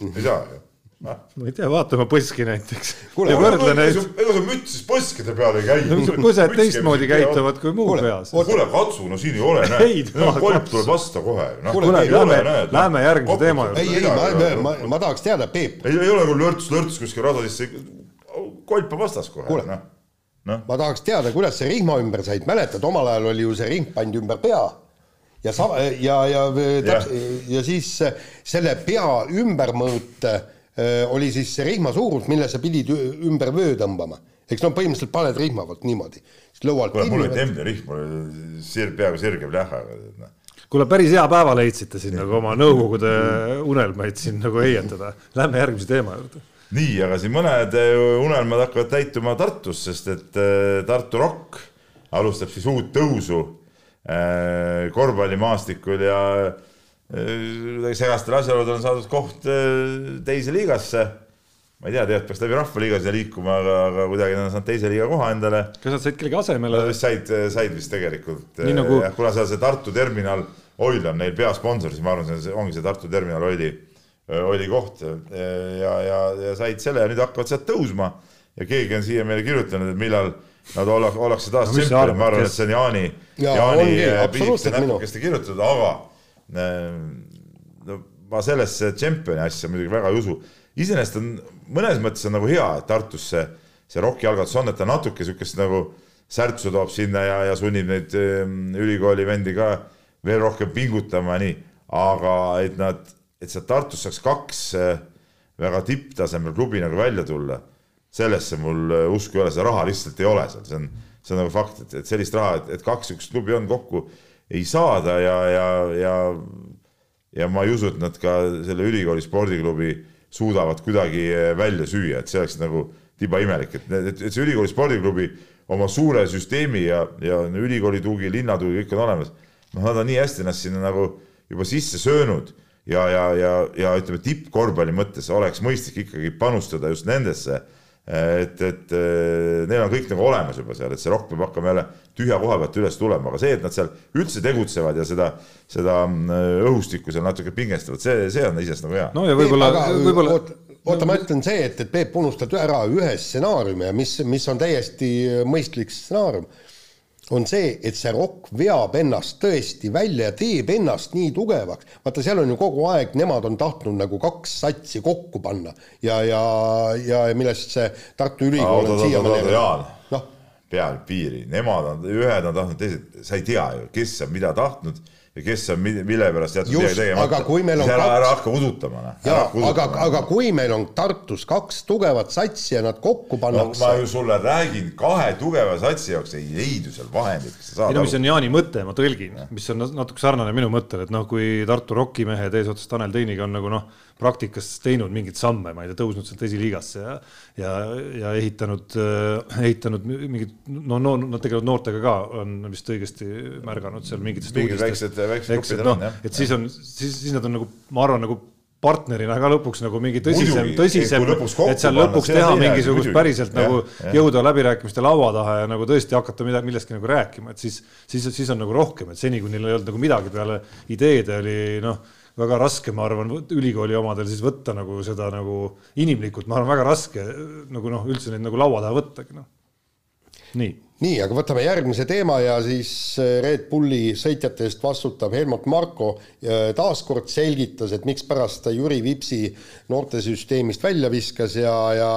ei saa ju. noh ma ei tea, vaata oma põski näiteks. Kuule, ega see müts siis põskide peal ei käi. põsed teistmoodi käituvad kui muu peas. kuule, katsu, no siin ei ole, näed no,. kolm tuleb vastu kohe. Kuule, lähme- lähme järgmise teema juurde. ei, ei, ma, ma, ma tahaks teada, Peep, ei, ei ole küll lörts, lörts kuskil rada sisse, kolp on vastas kohe Kuule., noh. noh, ma tahaks teada, kuidas sa rihma ümber said, mäletad, omal ajal oli ju see ring pandi ümber pea ja sa-, ja, ja täps- ja siis äh, selle pea ümbermõõt äh, oli siis see rihma suurus, mille sa pidid ümber vöö tõmbama. eks no põhimõtteliselt paned rihma vot niimoodi, siis lõualt kuule, mul oli. Temne rihm, mul oli sir-, peaaegu sirge plähaga, noh. kuule, päris hea päeva leidsite siin nagu oma nõukogude unelmaid siin nagu heietada. Lähme järgmise teema juurde. nii, aga siin mõned eh, unelmad hakkavad täituma Tartus, sest et eh, Tartu Rock alustab siis uut tõusu eh, korvpallimaastikul ja eh, segastel asjaoludel on saadud koht teise liigasse. ma ei tea, tegelikult peaks läbi Rahvaliiga siia liikuma, aga, aga kuidagi nad on saanud teise liiga koha endale. kas nad said kellegi asemele said, said vist tegelikult. Nagu- kuna seal see Tartu terminal oil on neil peasponsor, siis ma arvan, see ongi see Tartu terminal oili, oli koht. Ja, ja, ja said selle ja nüüd hakkavad sealt tõusma. Ja keegi on siia meile kirjutanud, et millal nad olla- ollakse taas No arvad, ma arvan, kes- et see on Jaani, Jaa, Jaani minu. näpukeste kirjutatud, aga äh, no ma sellesse tšempioni asja muidugi väga ei usu. iseenesest on mõnes mõttes on nagu hea, et Tartus see, see ROK-i algatus on, et ta natuke siukest nagu särtsu toob sinna ja, ja sunnib neid ähm, ülikooli vendi ka veel rohkem pingutama ja nii, aga et nad, et sealt Tartust saaks kaks äh, väga tipptasemel klubi nagu välja tulla, sellesse mul äh, usku ei ole, seda raha lihtsalt ei ole seal, see on, see on nagu fakt, et, et sellist raha, et, et kaks siukest klubi on kokku ei saada ja, ja, ja ja ma ei usu, et nad ka selle ülikooli spordiklubi suudavad kuidagi eh, välja süüa, et see oleks nagu tiba imelik, et, et, et see ülikooli spordiklubi oma suure süsteemi ja, ja ülikooli tugi, linna tugi, kõik on olemas. noh, nad on nii hästi ennast sinna nagu juba sisse söönud ja, ja, ja, ja ütleme, tippkorvpalli mõttes oleks mõistlik ikkagi panustada just nendesse et, et eh, neil on kõik nagu olemas juba seal, et see rokk peab hakkama jälle tühja koha pealt üles tulema, aga see, et nad seal üldse tegutsevad ja seda, seda mm, õhustikku seal natuke pingestavad, see, see on iseenesest nagu hea. no ja võib-olla, võib-olla oota, ma ütlen see, et, et Peep unustad ära ühe stsenaariumi ja mis, mis on täiesti mõistlik stsenaarium, on see, et see rokk veab ennast tõesti välja ja teeb ennast nii tugevaks. vaata, seal on ju kogu aeg, nemad on tahtnud nagu kaks satsi kokku panna. Ja, ja, ja millest see Tartu Ülikool on siiamaani noh, peal piiri, nemad on, ühed on tahtnud, teised, sa ei tea ju, kes on mida tahtnud kes on mi- mille pärast jätnud midagi tegemata. aga kui meil on ära, kaks- ära hakka udutama, noh. jaa, aga, aga kui meil on Tartus kaks tugevat satsi ja nad kokku no ma pannakse ju sulle räägin, kahe tugeva satsi jaoks ei leidu seal vahendeid, kas sa saad ei no mis on Jaani mõte, ma tõlgin, mis on natuke sarnane minu mõttele, et noh, kui Tartu Rocki mehed eesotsas Tanel Teiniga on nagu noh, praktikas teinud mingeid samme, ma ei tea, tõusnud sealt esiliigasse ja ja, ja ehitanud, ehitanud mingid, no, no nad tegelevad noortega ka, on vist õigesti märganud seal mingitest Mingid uudistest. väiksed- väiksed grupid on, et siis on, siis, siis nad on nagu, ma arvan, nagu partnerina ka lõpuks nagu mingi tõsisem tõsisem et seal lõpuks teha mingisugust muidugi. päriselt Jah, nagu jah. jõuda läbirääkimiste laua taha ja nagu tõesti hakata midagi, millestki nagu rääkima, et siis, siis, siis on nagu rohkem, et seni, kui neil ei olnud nagu midagi peale ideede, oli noh, väga raske, ma arvan, ülikooli omadel siis võtta nagu seda nagu inimlikult, ma arvan, väga raske nagu noh, üldse neid nagu laua taha võttagi, noh. nii nii, aga võtame järgmise teema ja siis äh, Red Bulli sõitjate eest vastutav Helmut Marko taaskord selgitas, et mikspärast ta Jüri Vipsi noortesüsteemist välja viskas ja, ja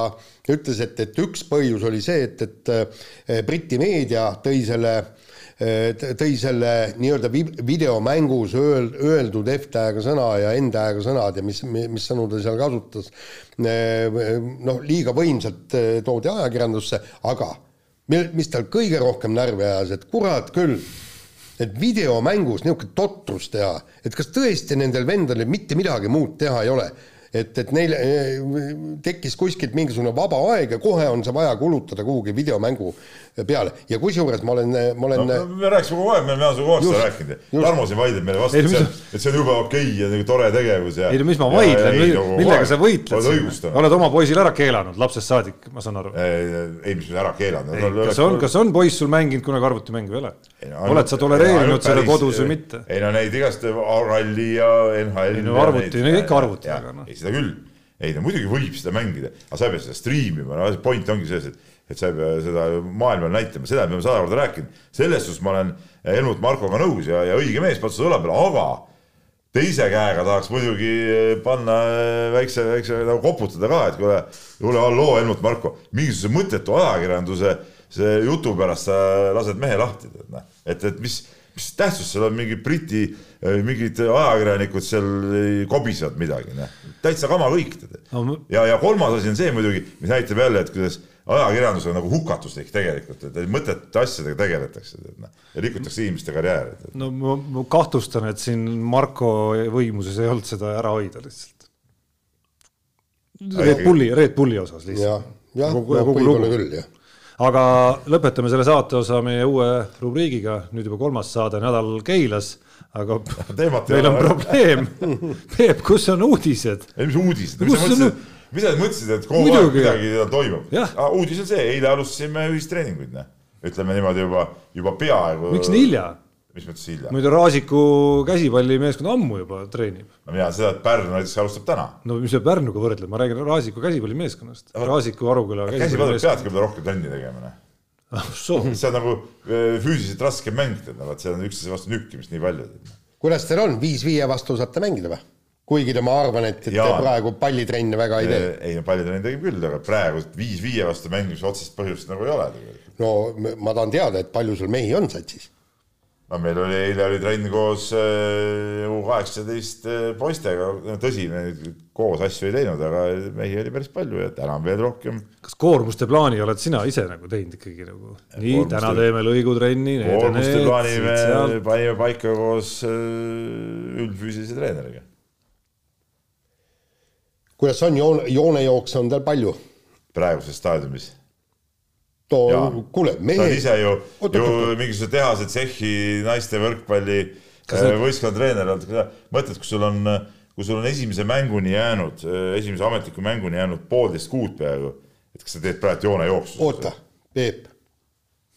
ütles, et, et üks põhjus oli see, et, et äh, Briti meedia tõi selle äh, tõi selle nii-öelda vi- videomängus öel, öeldud F-tähega sõna ja N-tähega sõnad ja mis, mis sõnu ta seal kasutas, noh, liiga võimsalt äh, toodi ajakirjandusse, aga mis tal kõige rohkem närvi ajas, et kurat küll, et videomängus niisugune totrus teha, et kas tõesti nendel vendadel mitte midagi muud teha ei ole, et, et neil eh, tekkis kuskilt mingisugune vaba aeg ja kohe on see vaja kulutada kuhugi videomängu peale ja kusjuures ma olen, ma olen no, me rääkisime kogu aeg, me oleme kogu aeg seda rääkinud. Tarmo siin vaidleb meile vastu, mis, et see on jube okei ja nagu tore tegevus ja. ei no mis ma vaidlen, millega sa võitled oled siin, õigustanud. oled oma poisil ära keelanud lapsest saadik, ma saan aru. ei, mis ära keelanud. kas on, kas on poiss sul mänginud kunagi arvutimänge või ei ole no? oled sa tolereerinud seda kodus või mitte? ei no neid igast ralli ja NHL. Ei no arvuti, no ikka arvuti, aga noh. Seda küll, ei no muidugi võib seda mängida, aga sa ei pea seda striimima, no point ongi selles, et et sa ei pea seda maailmale näitama, seda me oleme sada korda rääkinud, selles suhtes ma olen Helmut Markoga nõus ja, ja õige mees patsus õla peale, aga teise käega tahaks muidugi panna väikse, väikse nagu koputada ka, et kuule, kuule halloo, Helmut Marko, mingisuguse mõttetu ajakirjanduse see jutu pärast sa lased mehe lahti, tead noh, et, et mis, mis tähtsus seal on, mingid Briti, mingid ajakirjanikud seal kobisevad midagi, noh, täitsa kama kõik, ja, ja kolmas asi on see muidugi, mis näitab jälle, et kuidas ajakirjandus on nagu hukatuslik tegelikult, et mõttetute asjadega tegeletakse, tead noh, ja rikutakse inimeste karjääri. no ma, ma kahtlustan, et siin Marko võimuses ei olnud seda ära hoida lihtsalt. Red Bulli, Red Bulli osas jah lihtsalt., jah, kogu võib-olla küll jah. Aga lõpetame selle saate osa meie uue rubriigiga, nüüd juba kolmas saade Nädal Keilas, aga [LAUGHS] Teemat ei meil on probleem. Peep, kus on uudised? ei, mis uudised, mis sa mõtlesid, mida sa mõtlesid, et kogu aeg midagi toimub Jah.? uudis on see, eile alustasime ühistreeninguid, noh. ütleme niimoodi juba, juba peaaegu. miks nii hilja? Mis mõttes hilja? muidu Raasiku käsipallimeeskond ammu juba treenib. ma tean seda, et Pärnu näiteks alustab täna. no mis sa Pärnuga võrdled, ma räägin Raasiku käsipallimeeskonnast. Raasiku Aruküla käsipalli käsipallimeeskond. peadki võib-olla rohkem trenni tegema, noh. soo, see on nagu eh, füüsiliselt raske mäng, tead, vaat seal on üksteise vastu nükkimist nii palju. kuidas teil on, viis-viie vastu saate mängida või? kuigi ma arvan, et, et te Jaa. praegu pallitrenne väga ei tee. ei, pallitrenni tegime küll, aga praegu viis-viie vastu mängimise otsest põhjust nagu ei ole tegelikult. no ma tahan teada, et palju sul mehi on satsis? No meil oli, eile oli trenn koos äh, U kaheksateist äh, poistega, tõsi, me koos asju ei teinud, aga mehi oli päris palju ja täna on veel rohkem. kas koormuste plaani oled sina ise nagu teinud ikkagi nagu? nii, täna teeme lõigutrenni, koormuste need, plaani me siit-sealt. panime paika koos äh, üldfüüsilise treeneriga. kuidas on joone, joonejookse on teil palju? praeguses staadiumis. Too kuule, sa oled mehed, ise ju, ju mingisuguse tehase tsehhi naiste võrkpalli äh, need- võistkonnatreener olnud, mõtled, kui sul on, kui sul on esimese mänguni jäänud, esimese ametliku mänguni jäänud poolteist kuud peaaegu, et kas sa teed praegu joonejooksu? oota, Peep,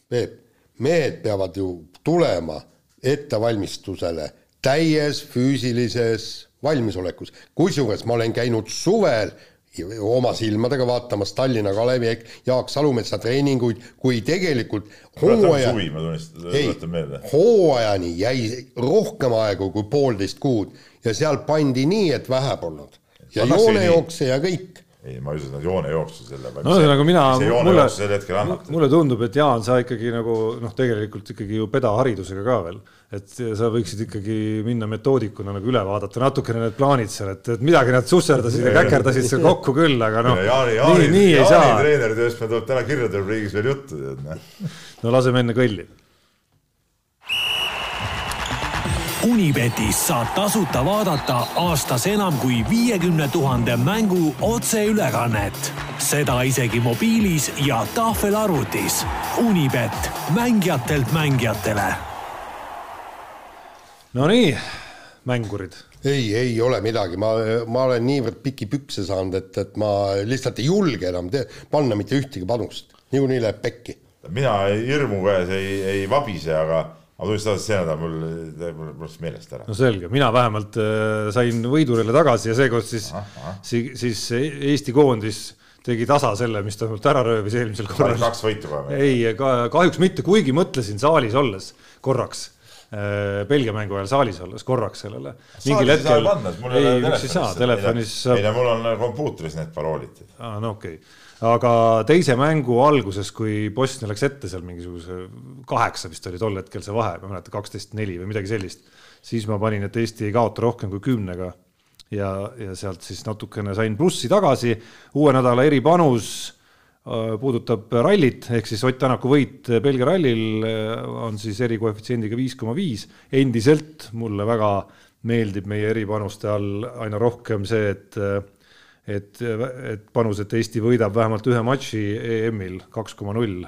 Peep, mehed peavad ju tulema ettevalmistusele täies füüsilises valmisolekus, kusjuures ma olen käinud suvel oma silmadega vaatamas Tallinna Kalevi ehk Jaak Salumetsa treeninguid, kui tegelikult hooaja ei hooajani jäi rohkem aega kui poolteist kuud ja seal pandi nii, et vähe polnud. ja joonejookse ja kõik. ei, ma ei usu, et nad joonejooksu selle. no ühesõnaga mina, mulle mulle tundub, et Jaan, sa ikkagi nagu noh, tegelikult ikkagi ju pedaharidusega ka veel, et sa võiksid ikkagi minna metoodikuna nagu üle vaadata natukene need plaanid seal, et, et midagi nad susserdasid ja käkerdasid seal kokku küll, aga noh, Jaani, nii, nii ei Jaani saa. treeneritööst meil tuleb täna kirjade rubriigis veel juttu, tead noh. no laseme enne kõlli. Unibetis saab tasuta vaadata aastas enam kui viiekümne tuhande mängu otseülekannet. seda isegi mobiilis ja tahvelarvutis. Unibet, mängijatelt mängijatele Nonii, mängurid. ei, ei ole midagi, ma, ma olen niivõrd pikki pükse saanud, et, et ma lihtsalt ei julge enam te, panna mitte ühtegi panust. niikuinii läheb pekki. mina hirmu käes ei, ei vabise, aga ma tunnistan, et see nädal mul, mul läks meelest ära no. selge, mina vähemalt äh, sain võidurile tagasi ja seekord siis siis, siis Eesti koondis tegi tasa selle, mis ta mult ära röövis eelmisel korral. kaks võitu kohe. ei, kahjuks mitte, kuigi mõtlesin saalis olles korraks, Belgia mängu ajal saalis olles korraks sellele. mingil hetkel, ei, miks ei saa, telefonis ei no mul on kompuutris need paroolid. aa no okei okay., aga teise mängu alguses, kui Bosnia läks ette seal mingisuguse kaheksa vist oli tol hetkel see vahe, ma ei mäleta, kaksteist neli või midagi sellist, siis ma panin, et Eesti ei kaota rohkem kui kümnega. Ja, ja sealt siis natukene sain plussi tagasi, uue nädala eripanus äh, puudutab rallit, ehk siis Ott Tänaku võit Belgia rallil äh, on siis erikoefitsiendiga viis koma viis, endiselt mulle väga meeldib meie eripanuste all aina rohkem see, et et, et panus, et Eesti võidab vähemalt ühe matši EM-il kaks koma null,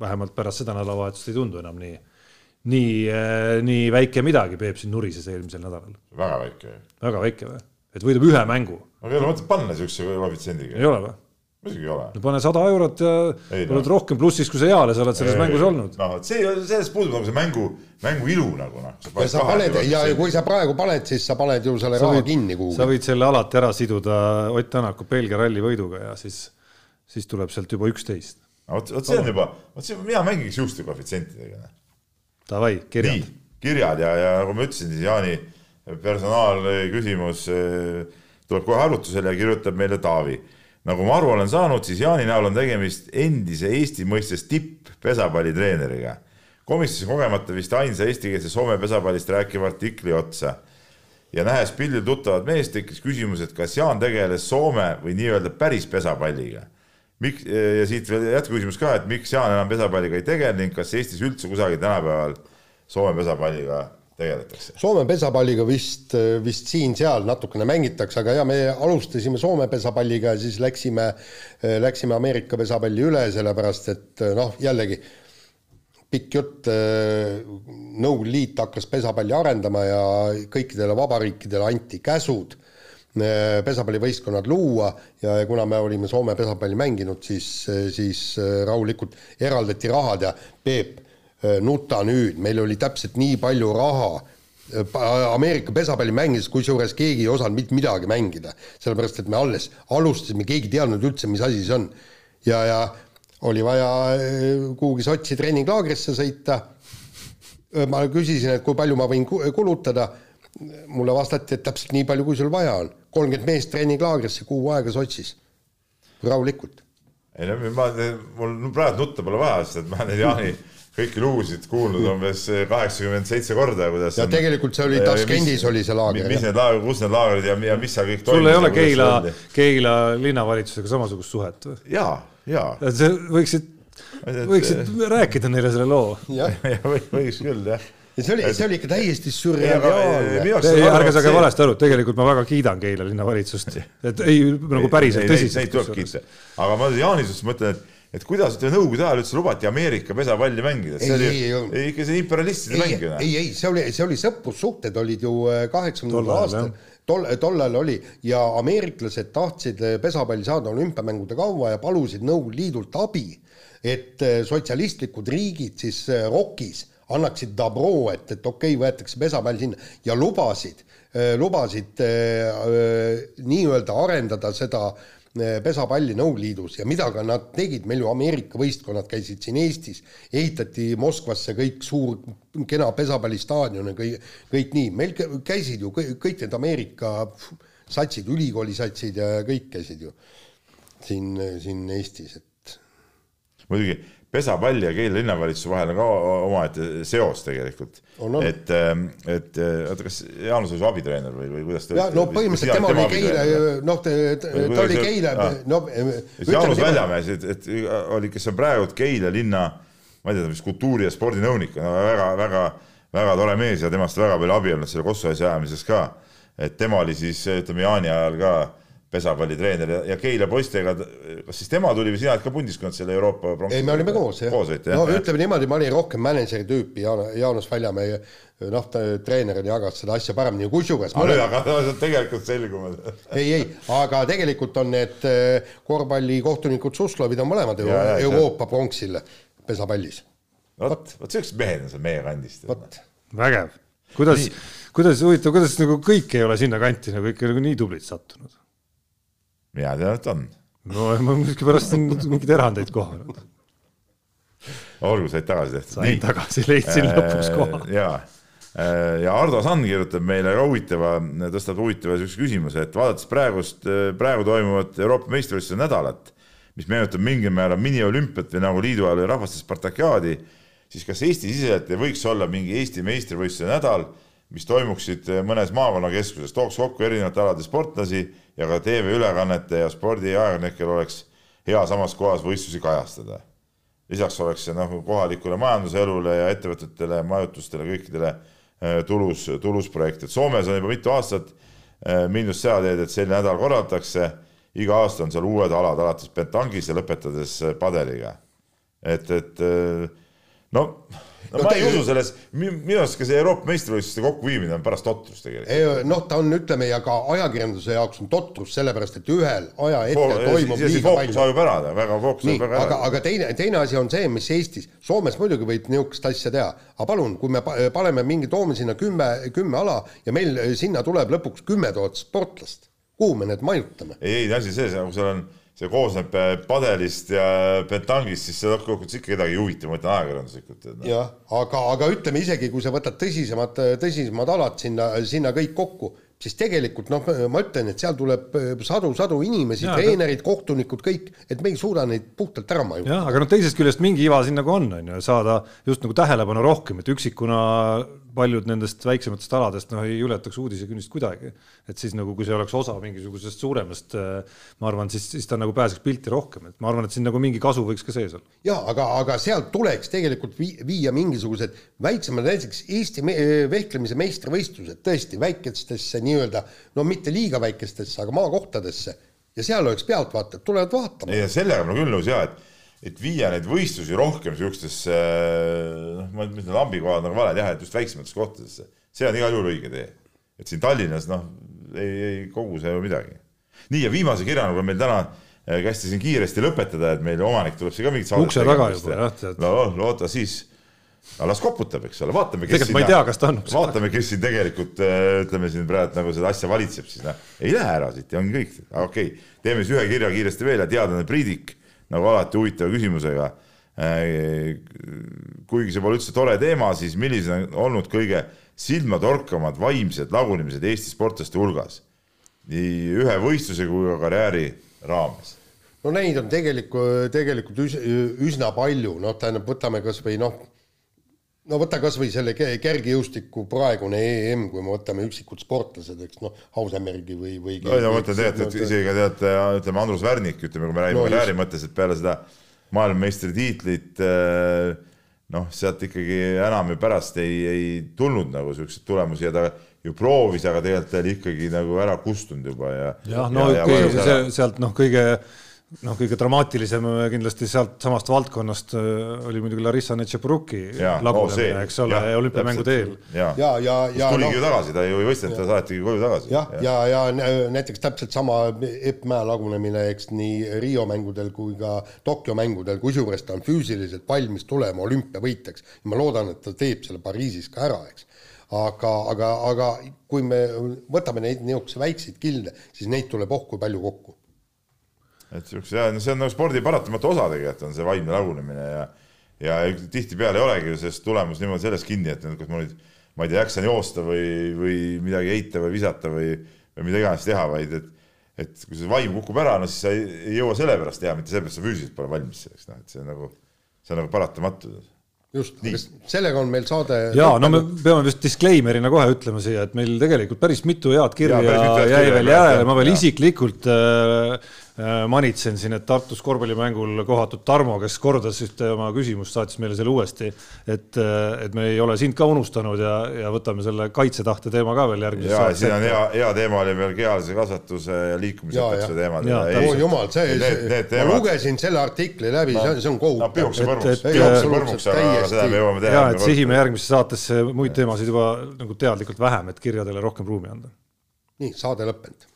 vähemalt pärast seda nädalavahetust ei tundu enam nii, nii, nii väike midagi, Peep siin nurises eelmisel nädalal, väga väike. väga väike või? et võidab ühe mängu, aga ei ole mõtet panna siukse koefitsiendiga ei. ole või? Muidugi ei ole. no pane sada eurot ja Ei, oled noh. rohkem plussis kui sa eales oled selles mängus olnud. noh, et see, sellest puudub nagu see mängu, mängu ilu nagu noh. ja sa paned ja kui sa praegu paned, siis sa paned ju selle raha kinni sa kuhugi. võid selle alati ära siduda Ott Tänaku Belgia ralli võiduga ja siis, siis tuleb sealt juba üksteist. vot, vot see on juba, vot see, mina mängiks juhuste koefitsientidega. Davai, kirjad nii, kirjad ja, ja nagu ma ütlesin, siis Jaani personaalküsimus eh, tuleb kohe arvutusele ja kirjutab meile Taavi. Nagu ma aru olen saanud, siis Jaani näol on tegemist endise Eesti mõistes tipp-pesapallitreeneriga. komistasin kogemata vist ainsa eestikeelse Soome pesapallist rääkiva artikli otsa ja nähes pildil tuttavat meest, tekkis küsimus, et kas Jaan tegeles Soome või nii-öelda päris pesapalliga. miks ja siit veel jätkuküsimus ka, et miks Jaan enam pesapalliga ei tegele ning kas Eestis üldse kusagil tänapäeval Soome pesapalliga tegeletakse? Soome pesapalliga vist, vist siin-seal natukene mängitakse, aga ja me alustasime Soome pesapalliga ja siis läksime, läksime Ameerika pesapalli üle, sellepärast et noh, jällegi pikk jutt, Nõukogude Liit hakkas pesapalli arendama ja kõikidele vabariikidele anti käsud äh, pesapallivõistkonnad luua ja kuna me olime Soome pesapalli mänginud, siis, siis äh, rahulikult eraldati rahad ja Peep, nuta nüüd, meil oli täpselt nii palju raha Ameerika pesapalli mängis, kusjuures keegi ei osanud mitte midagi mängida, sellepärast et me alles alustasime, keegi ei teadnud üldse, mis asi see on. ja, ja oli vaja kuhugi Sotši treeninglaagrisse sõita. ma küsisin, et kui palju ma võin kulutada mulle vastati, et täpselt nii palju, kui sul vaja on. kolmkümmend meest treeninglaagrisse kuu aega Sotšis, rahulikult. ei no ma, mul praegu nutta pole vaja, sest et ma neid Jaani kõiki lugusid kuulnud umbes kaheksakümmend seitse korda, kuidas ja on, tegelikult see oli Taskendis oli see laager. mis need laagrid, kus need laagrid ja, ja mis seal kõik toimus. sul ei ole Keila, Keila linnavalitsusega samasugust suhet või? ja, ja. sa võiksid, võiksid rääkida neile selle loo. jah, [LAUGHS] võiks küll jah ja see oli, see oli ikka täiesti sürreaalne. ärge saage valesti aru, tegelikult ma väga kiidan Keila linnavalitsust, et ei nagu päriselt tõsiselt. Neid tuleb kiita, aga ma Jaani suhtes mõtlen, et et kuidas ütleme nõukogude ajal üldse lubati Ameerika pesapalli mängida, see oli ei, ikka see imperialistide mäng ju. ei, ei, see oli, see oli sõprussuhted olid ju äh, kaheksakümnendal aastal, tol, tollal oli. Ja ameeriklased tahtsid äh, pesapalli saada olümpiamängude kaua ja palusid Nõukogude Liidult abi, et äh, sotsialistlikud riigid siis ROK-is annaksid dabro, et, et okei okay,, võetakse pesapall sinna. Ja lubasid, äh, lubasid äh, äh, nii-öelda arendada seda pesapalli Nõukogude Liidus ja mida ka nad tegid, meil ju Ameerika võistkonnad käisid siin Eestis, ehitati Moskvasse kõik suur kena pesapallistaadion ja kõik, kõik nii, meil käisid ju kõik, kõik need Ameerika satsid, ülikoolisatsid ja kõik käisid ju siin, siin Eestis, et muidugi pesapalli ja Keila linnavalitsuse vahel on ka omaette seos tegelikult. et, ähm, et äh, oota, kas Jaanus oli su abitreener või, või kuidas ta? no põhimõtteliselt tema oli Keila, noh, ta oli Keila, no. Jaanus Väljamäes, et, et oli, kes on praegu Keila linna, ma ei tea, mis kultuuri- ja spordinõunik, väga, väga, väga tore mees ja temast väga palju abi olnud selle Kossu asja ajamises ka. et tema oli siis, ütleme Jaani ajal ka pesapallitreener ja, ja Keila poistega, kas siis tema tuli või sina oled ka pundis, kui nad selle Euroopa ei, me olime koos, jah. koos olite, jah? no ütleme niimoodi, ma olin rohkem mänedžeri tüüpi, Jaan-, Jaanus Väljamäe, noh, treener jagas seda asja paremini, kusjuures aga nüüd hakkavad tegelikult selguma. ei, ei, aga tegelikult on need eh, korvpallikohtunikud Suslovid on mõlemad ja, ja, Euroopa pronksil pesapallis. vot, vot siuksed mehed on seal meie kandist. vägev. kuidas, kuidas, huvitav, kuidas nagu kõik ei ole sinnakanti nagu ikka nagu nii tublid sattunud mina tean, et on. no ma miskipärast on mingeid erandeid kohal. olgu, said tagasi tehtud. sain tagasi, leidsin äh, lõpuks koha. ja, äh, ja Ardo Sand kirjutab meile ka huvitava, tõstab huvitava siukse küsimuse, et vaadates praegust, praegu toimuvat Euroopa meistrivõistluse nädalat, mis meenutab mingil määral miniolümpiat või nagu liidu ajal rahvaste Spartakiaadi, siis kas Eesti-siseselt ei võiks olla mingi Eesti meistrivõistluse nädal, mis toimuksid mõnes maakonnakeskuses, tooks kokku erinevate alade sportlasi ja ka TV-ülekannete ja spordiajakirjanikel oleks hea samas kohas võistlusi kajastada. lisaks oleks see noh, kohalikule majanduselule ja ettevõtetele, majutustele, kõikidele äh, tulus, tulus projekt, et Soomes on juba mitu aastat äh, mindud seda teed, et selline nädal korraldatakse, iga aasta on seal uued alad, alates petangis ja lõpetades padeliga. et, et no no, no ma ei usu selles, minu arust ka see Euroopa meistrivõistluste kokkuviimine on paras totrus tegelikult. noh, ta on, ütleme, ja ka ajakirjanduse jaoks on totrus, sellepärast et ühel ajahetkel toimub liiga palju. sajub ära, väga fookus väga ära. aga, aga teine, teine asi on see, mis Eestis, Soomes muidugi võib niisugust asja teha, aga palun, kui me paneme mingi, toome sinna kümme, kümme ala ja meil sinna tuleb lõpuks kümme tuhat sportlast, kuhu me need majutame? ei, ei, asi selles, nagu seal on see koosneb äh, padelist ja petangist, siis see lõppkokkuvõttes ikka kedagi ei huvita, ma ütlen ajakirjanduslikult no.. jah, aga, aga ütleme isegi, kui sa võtad tõsisemad, tõsisemad alad sinna, sinna kõik kokku, siis tegelikult noh, ma ütlen, et seal tuleb sadu-sadu äh, inimesi, treenerid, kohtunikud, kõik, et me ei suuda neid puhtalt ära majutada. jah, aga noh, teisest küljest mingi iva siin nagu on, on ju, saada just nagu tähelepanu rohkem, et üksikuna paljud nendest väiksematest aladest noh, ei ületaks uudisekünnist kuidagi. et siis nagu, kui see oleks osa mingisugusest suuremast, äh, ma arvan, siis, siis ta nagu pääseks pilti rohkem, et ma arvan, et siin nagu mingi kasu võiks ka sees olla. ja aga, aga sealt tuleks tegelikult viia mingisugused väiksemad, näiteks Eesti me vehklemise meistrivõistlused tõesti väikestesse nii-öelda, no mitte liiga väikestesse, aga maakohtadesse ja seal oleks pealtvaatajad, tulevad vaatama. ei, sellega ma küll nõus ja et et viia neid võistlusi rohkem niisugustesse, noh, ma ütlen, lambikohad nagu valed jah, et just väiksematesse kohtadesse, see on igal juhul õige tee. et siin Tallinnas, noh, ei, ei koguse ju midagi. nii ja viimase kirjana, kui meil täna äh, kästi siin kiiresti lõpetada, et meil omanik tuleb siia ka mingit ukse taga juba jah, tead. no loota siis, no las koputab, eks ole, vaatame, kes ei tea, on. vaatame, kes siin tegelikult ütleme siin praegu nagu seda asja valitseb, siis noh, ei lähe ära siit ja ongi kõik, okei okay., teeme siis ühe kirja kiiresti veel ja teadlane Priidik nagu alati huvitava küsimusega. Kuigi see pole üldse tore teema, siis millised on olnud kõige silmatorkamad vaimsed lagunemised Eesti sportlaste hulgas? Nii ühe võistluse kui ka karjääri raames? no neid on tegelikult, tegelikult üsna, palju, noh, tähendab, võtame kas või noh, no võta kas või selle kergejõustiku praegune EM, kui me võtame üksikud sportlased, eks noh, Hausemergi või, või no ja mõtle tegelikult, et isegi ka teate, ütleme Andrus Värnik, ütleme, kui me räägime no, karjääri mõttes, et peale seda maailmameistritiitlit äh, noh, sealt ikkagi enam ju pärast ei, ei tulnud nagu siukseid tulemusi ja ta ju proovis, aga tegelikult ta oli ikkagi nagu ära kustunud juba ja. jah, no ja, ja see, sealt noh, kõige noh, kõige dramaatilisem kindlasti sealt samast valdkonnast äh, oli muidugi Larissa Netšepruki lagunemine, eks ole, olümpiamängude eel. ja, ja, ja, ja tuligi no, ju tagasi, ta ju ei võistelnud, ta saatigi koju tagasi. jah, ja, ja, ja, ja näiteks täpselt sama Epp Mäe lagunemine, eks nii Riio mängudel kui ka Tokyo mängudel, kusjuures ta on füüsiliselt valmis tulema olümpiavõitjaks. ma loodan, et ta teeb selle Pariisis ka ära, eks. Aga, aga, aga kui me võtame neid niisuguseid väikseid kilde, siis neid tuleb oh kui palju kokku et siukse ja no see on nagu spordi paratamatu osa tegelikult on see vaimne lagunemine ja ja tihtipeale ei olegi ju sellest tulemus niimoodi sellest kinni, et kas ma nüüd, ma ei tea, jaksan joosta või, või midagi heita või visata või, või mida iganes teha, vaid et et kui see vaim kukub ära, no siis sa ei, ei jõua sellepärast teha, mitte sellepärast, sa füüsiliselt pole valmis selleks, noh, et see on nagu, see on nagu paratamatu. Just, sellega on meil saade. ja no me peame vist disclaimer'ina kohe ütlema siia, et meil tegelikult päris mitu head kirja ja, jäi veel järele, ma veel isiklikult äh, Äh, manitsen siin, et Tartus korvpallimängul kohatud Tarmo, kes kordas ühte oma küsimust, saatis meile selle uuesti, et, äh, et me ei ole sind ka unustanud ja, ja võtame selle kaitsetahte teema ka veel järgmises saates. siin on hea, hea teema oli veel kehalise kasvatuse ja liikumisõpetuse teemad. oo jumal, see, ma lugesin selle artikli läbi no,, see on kohutav. pühukse põrmuks, pühukse põrmuks, aga seda me jõuame teha. ja, et sihime järgmisse saatesse muid teemasid juba nagu teadlikult vähem, et kirjadele rohkem ruumi anda. nii, saade lõppenud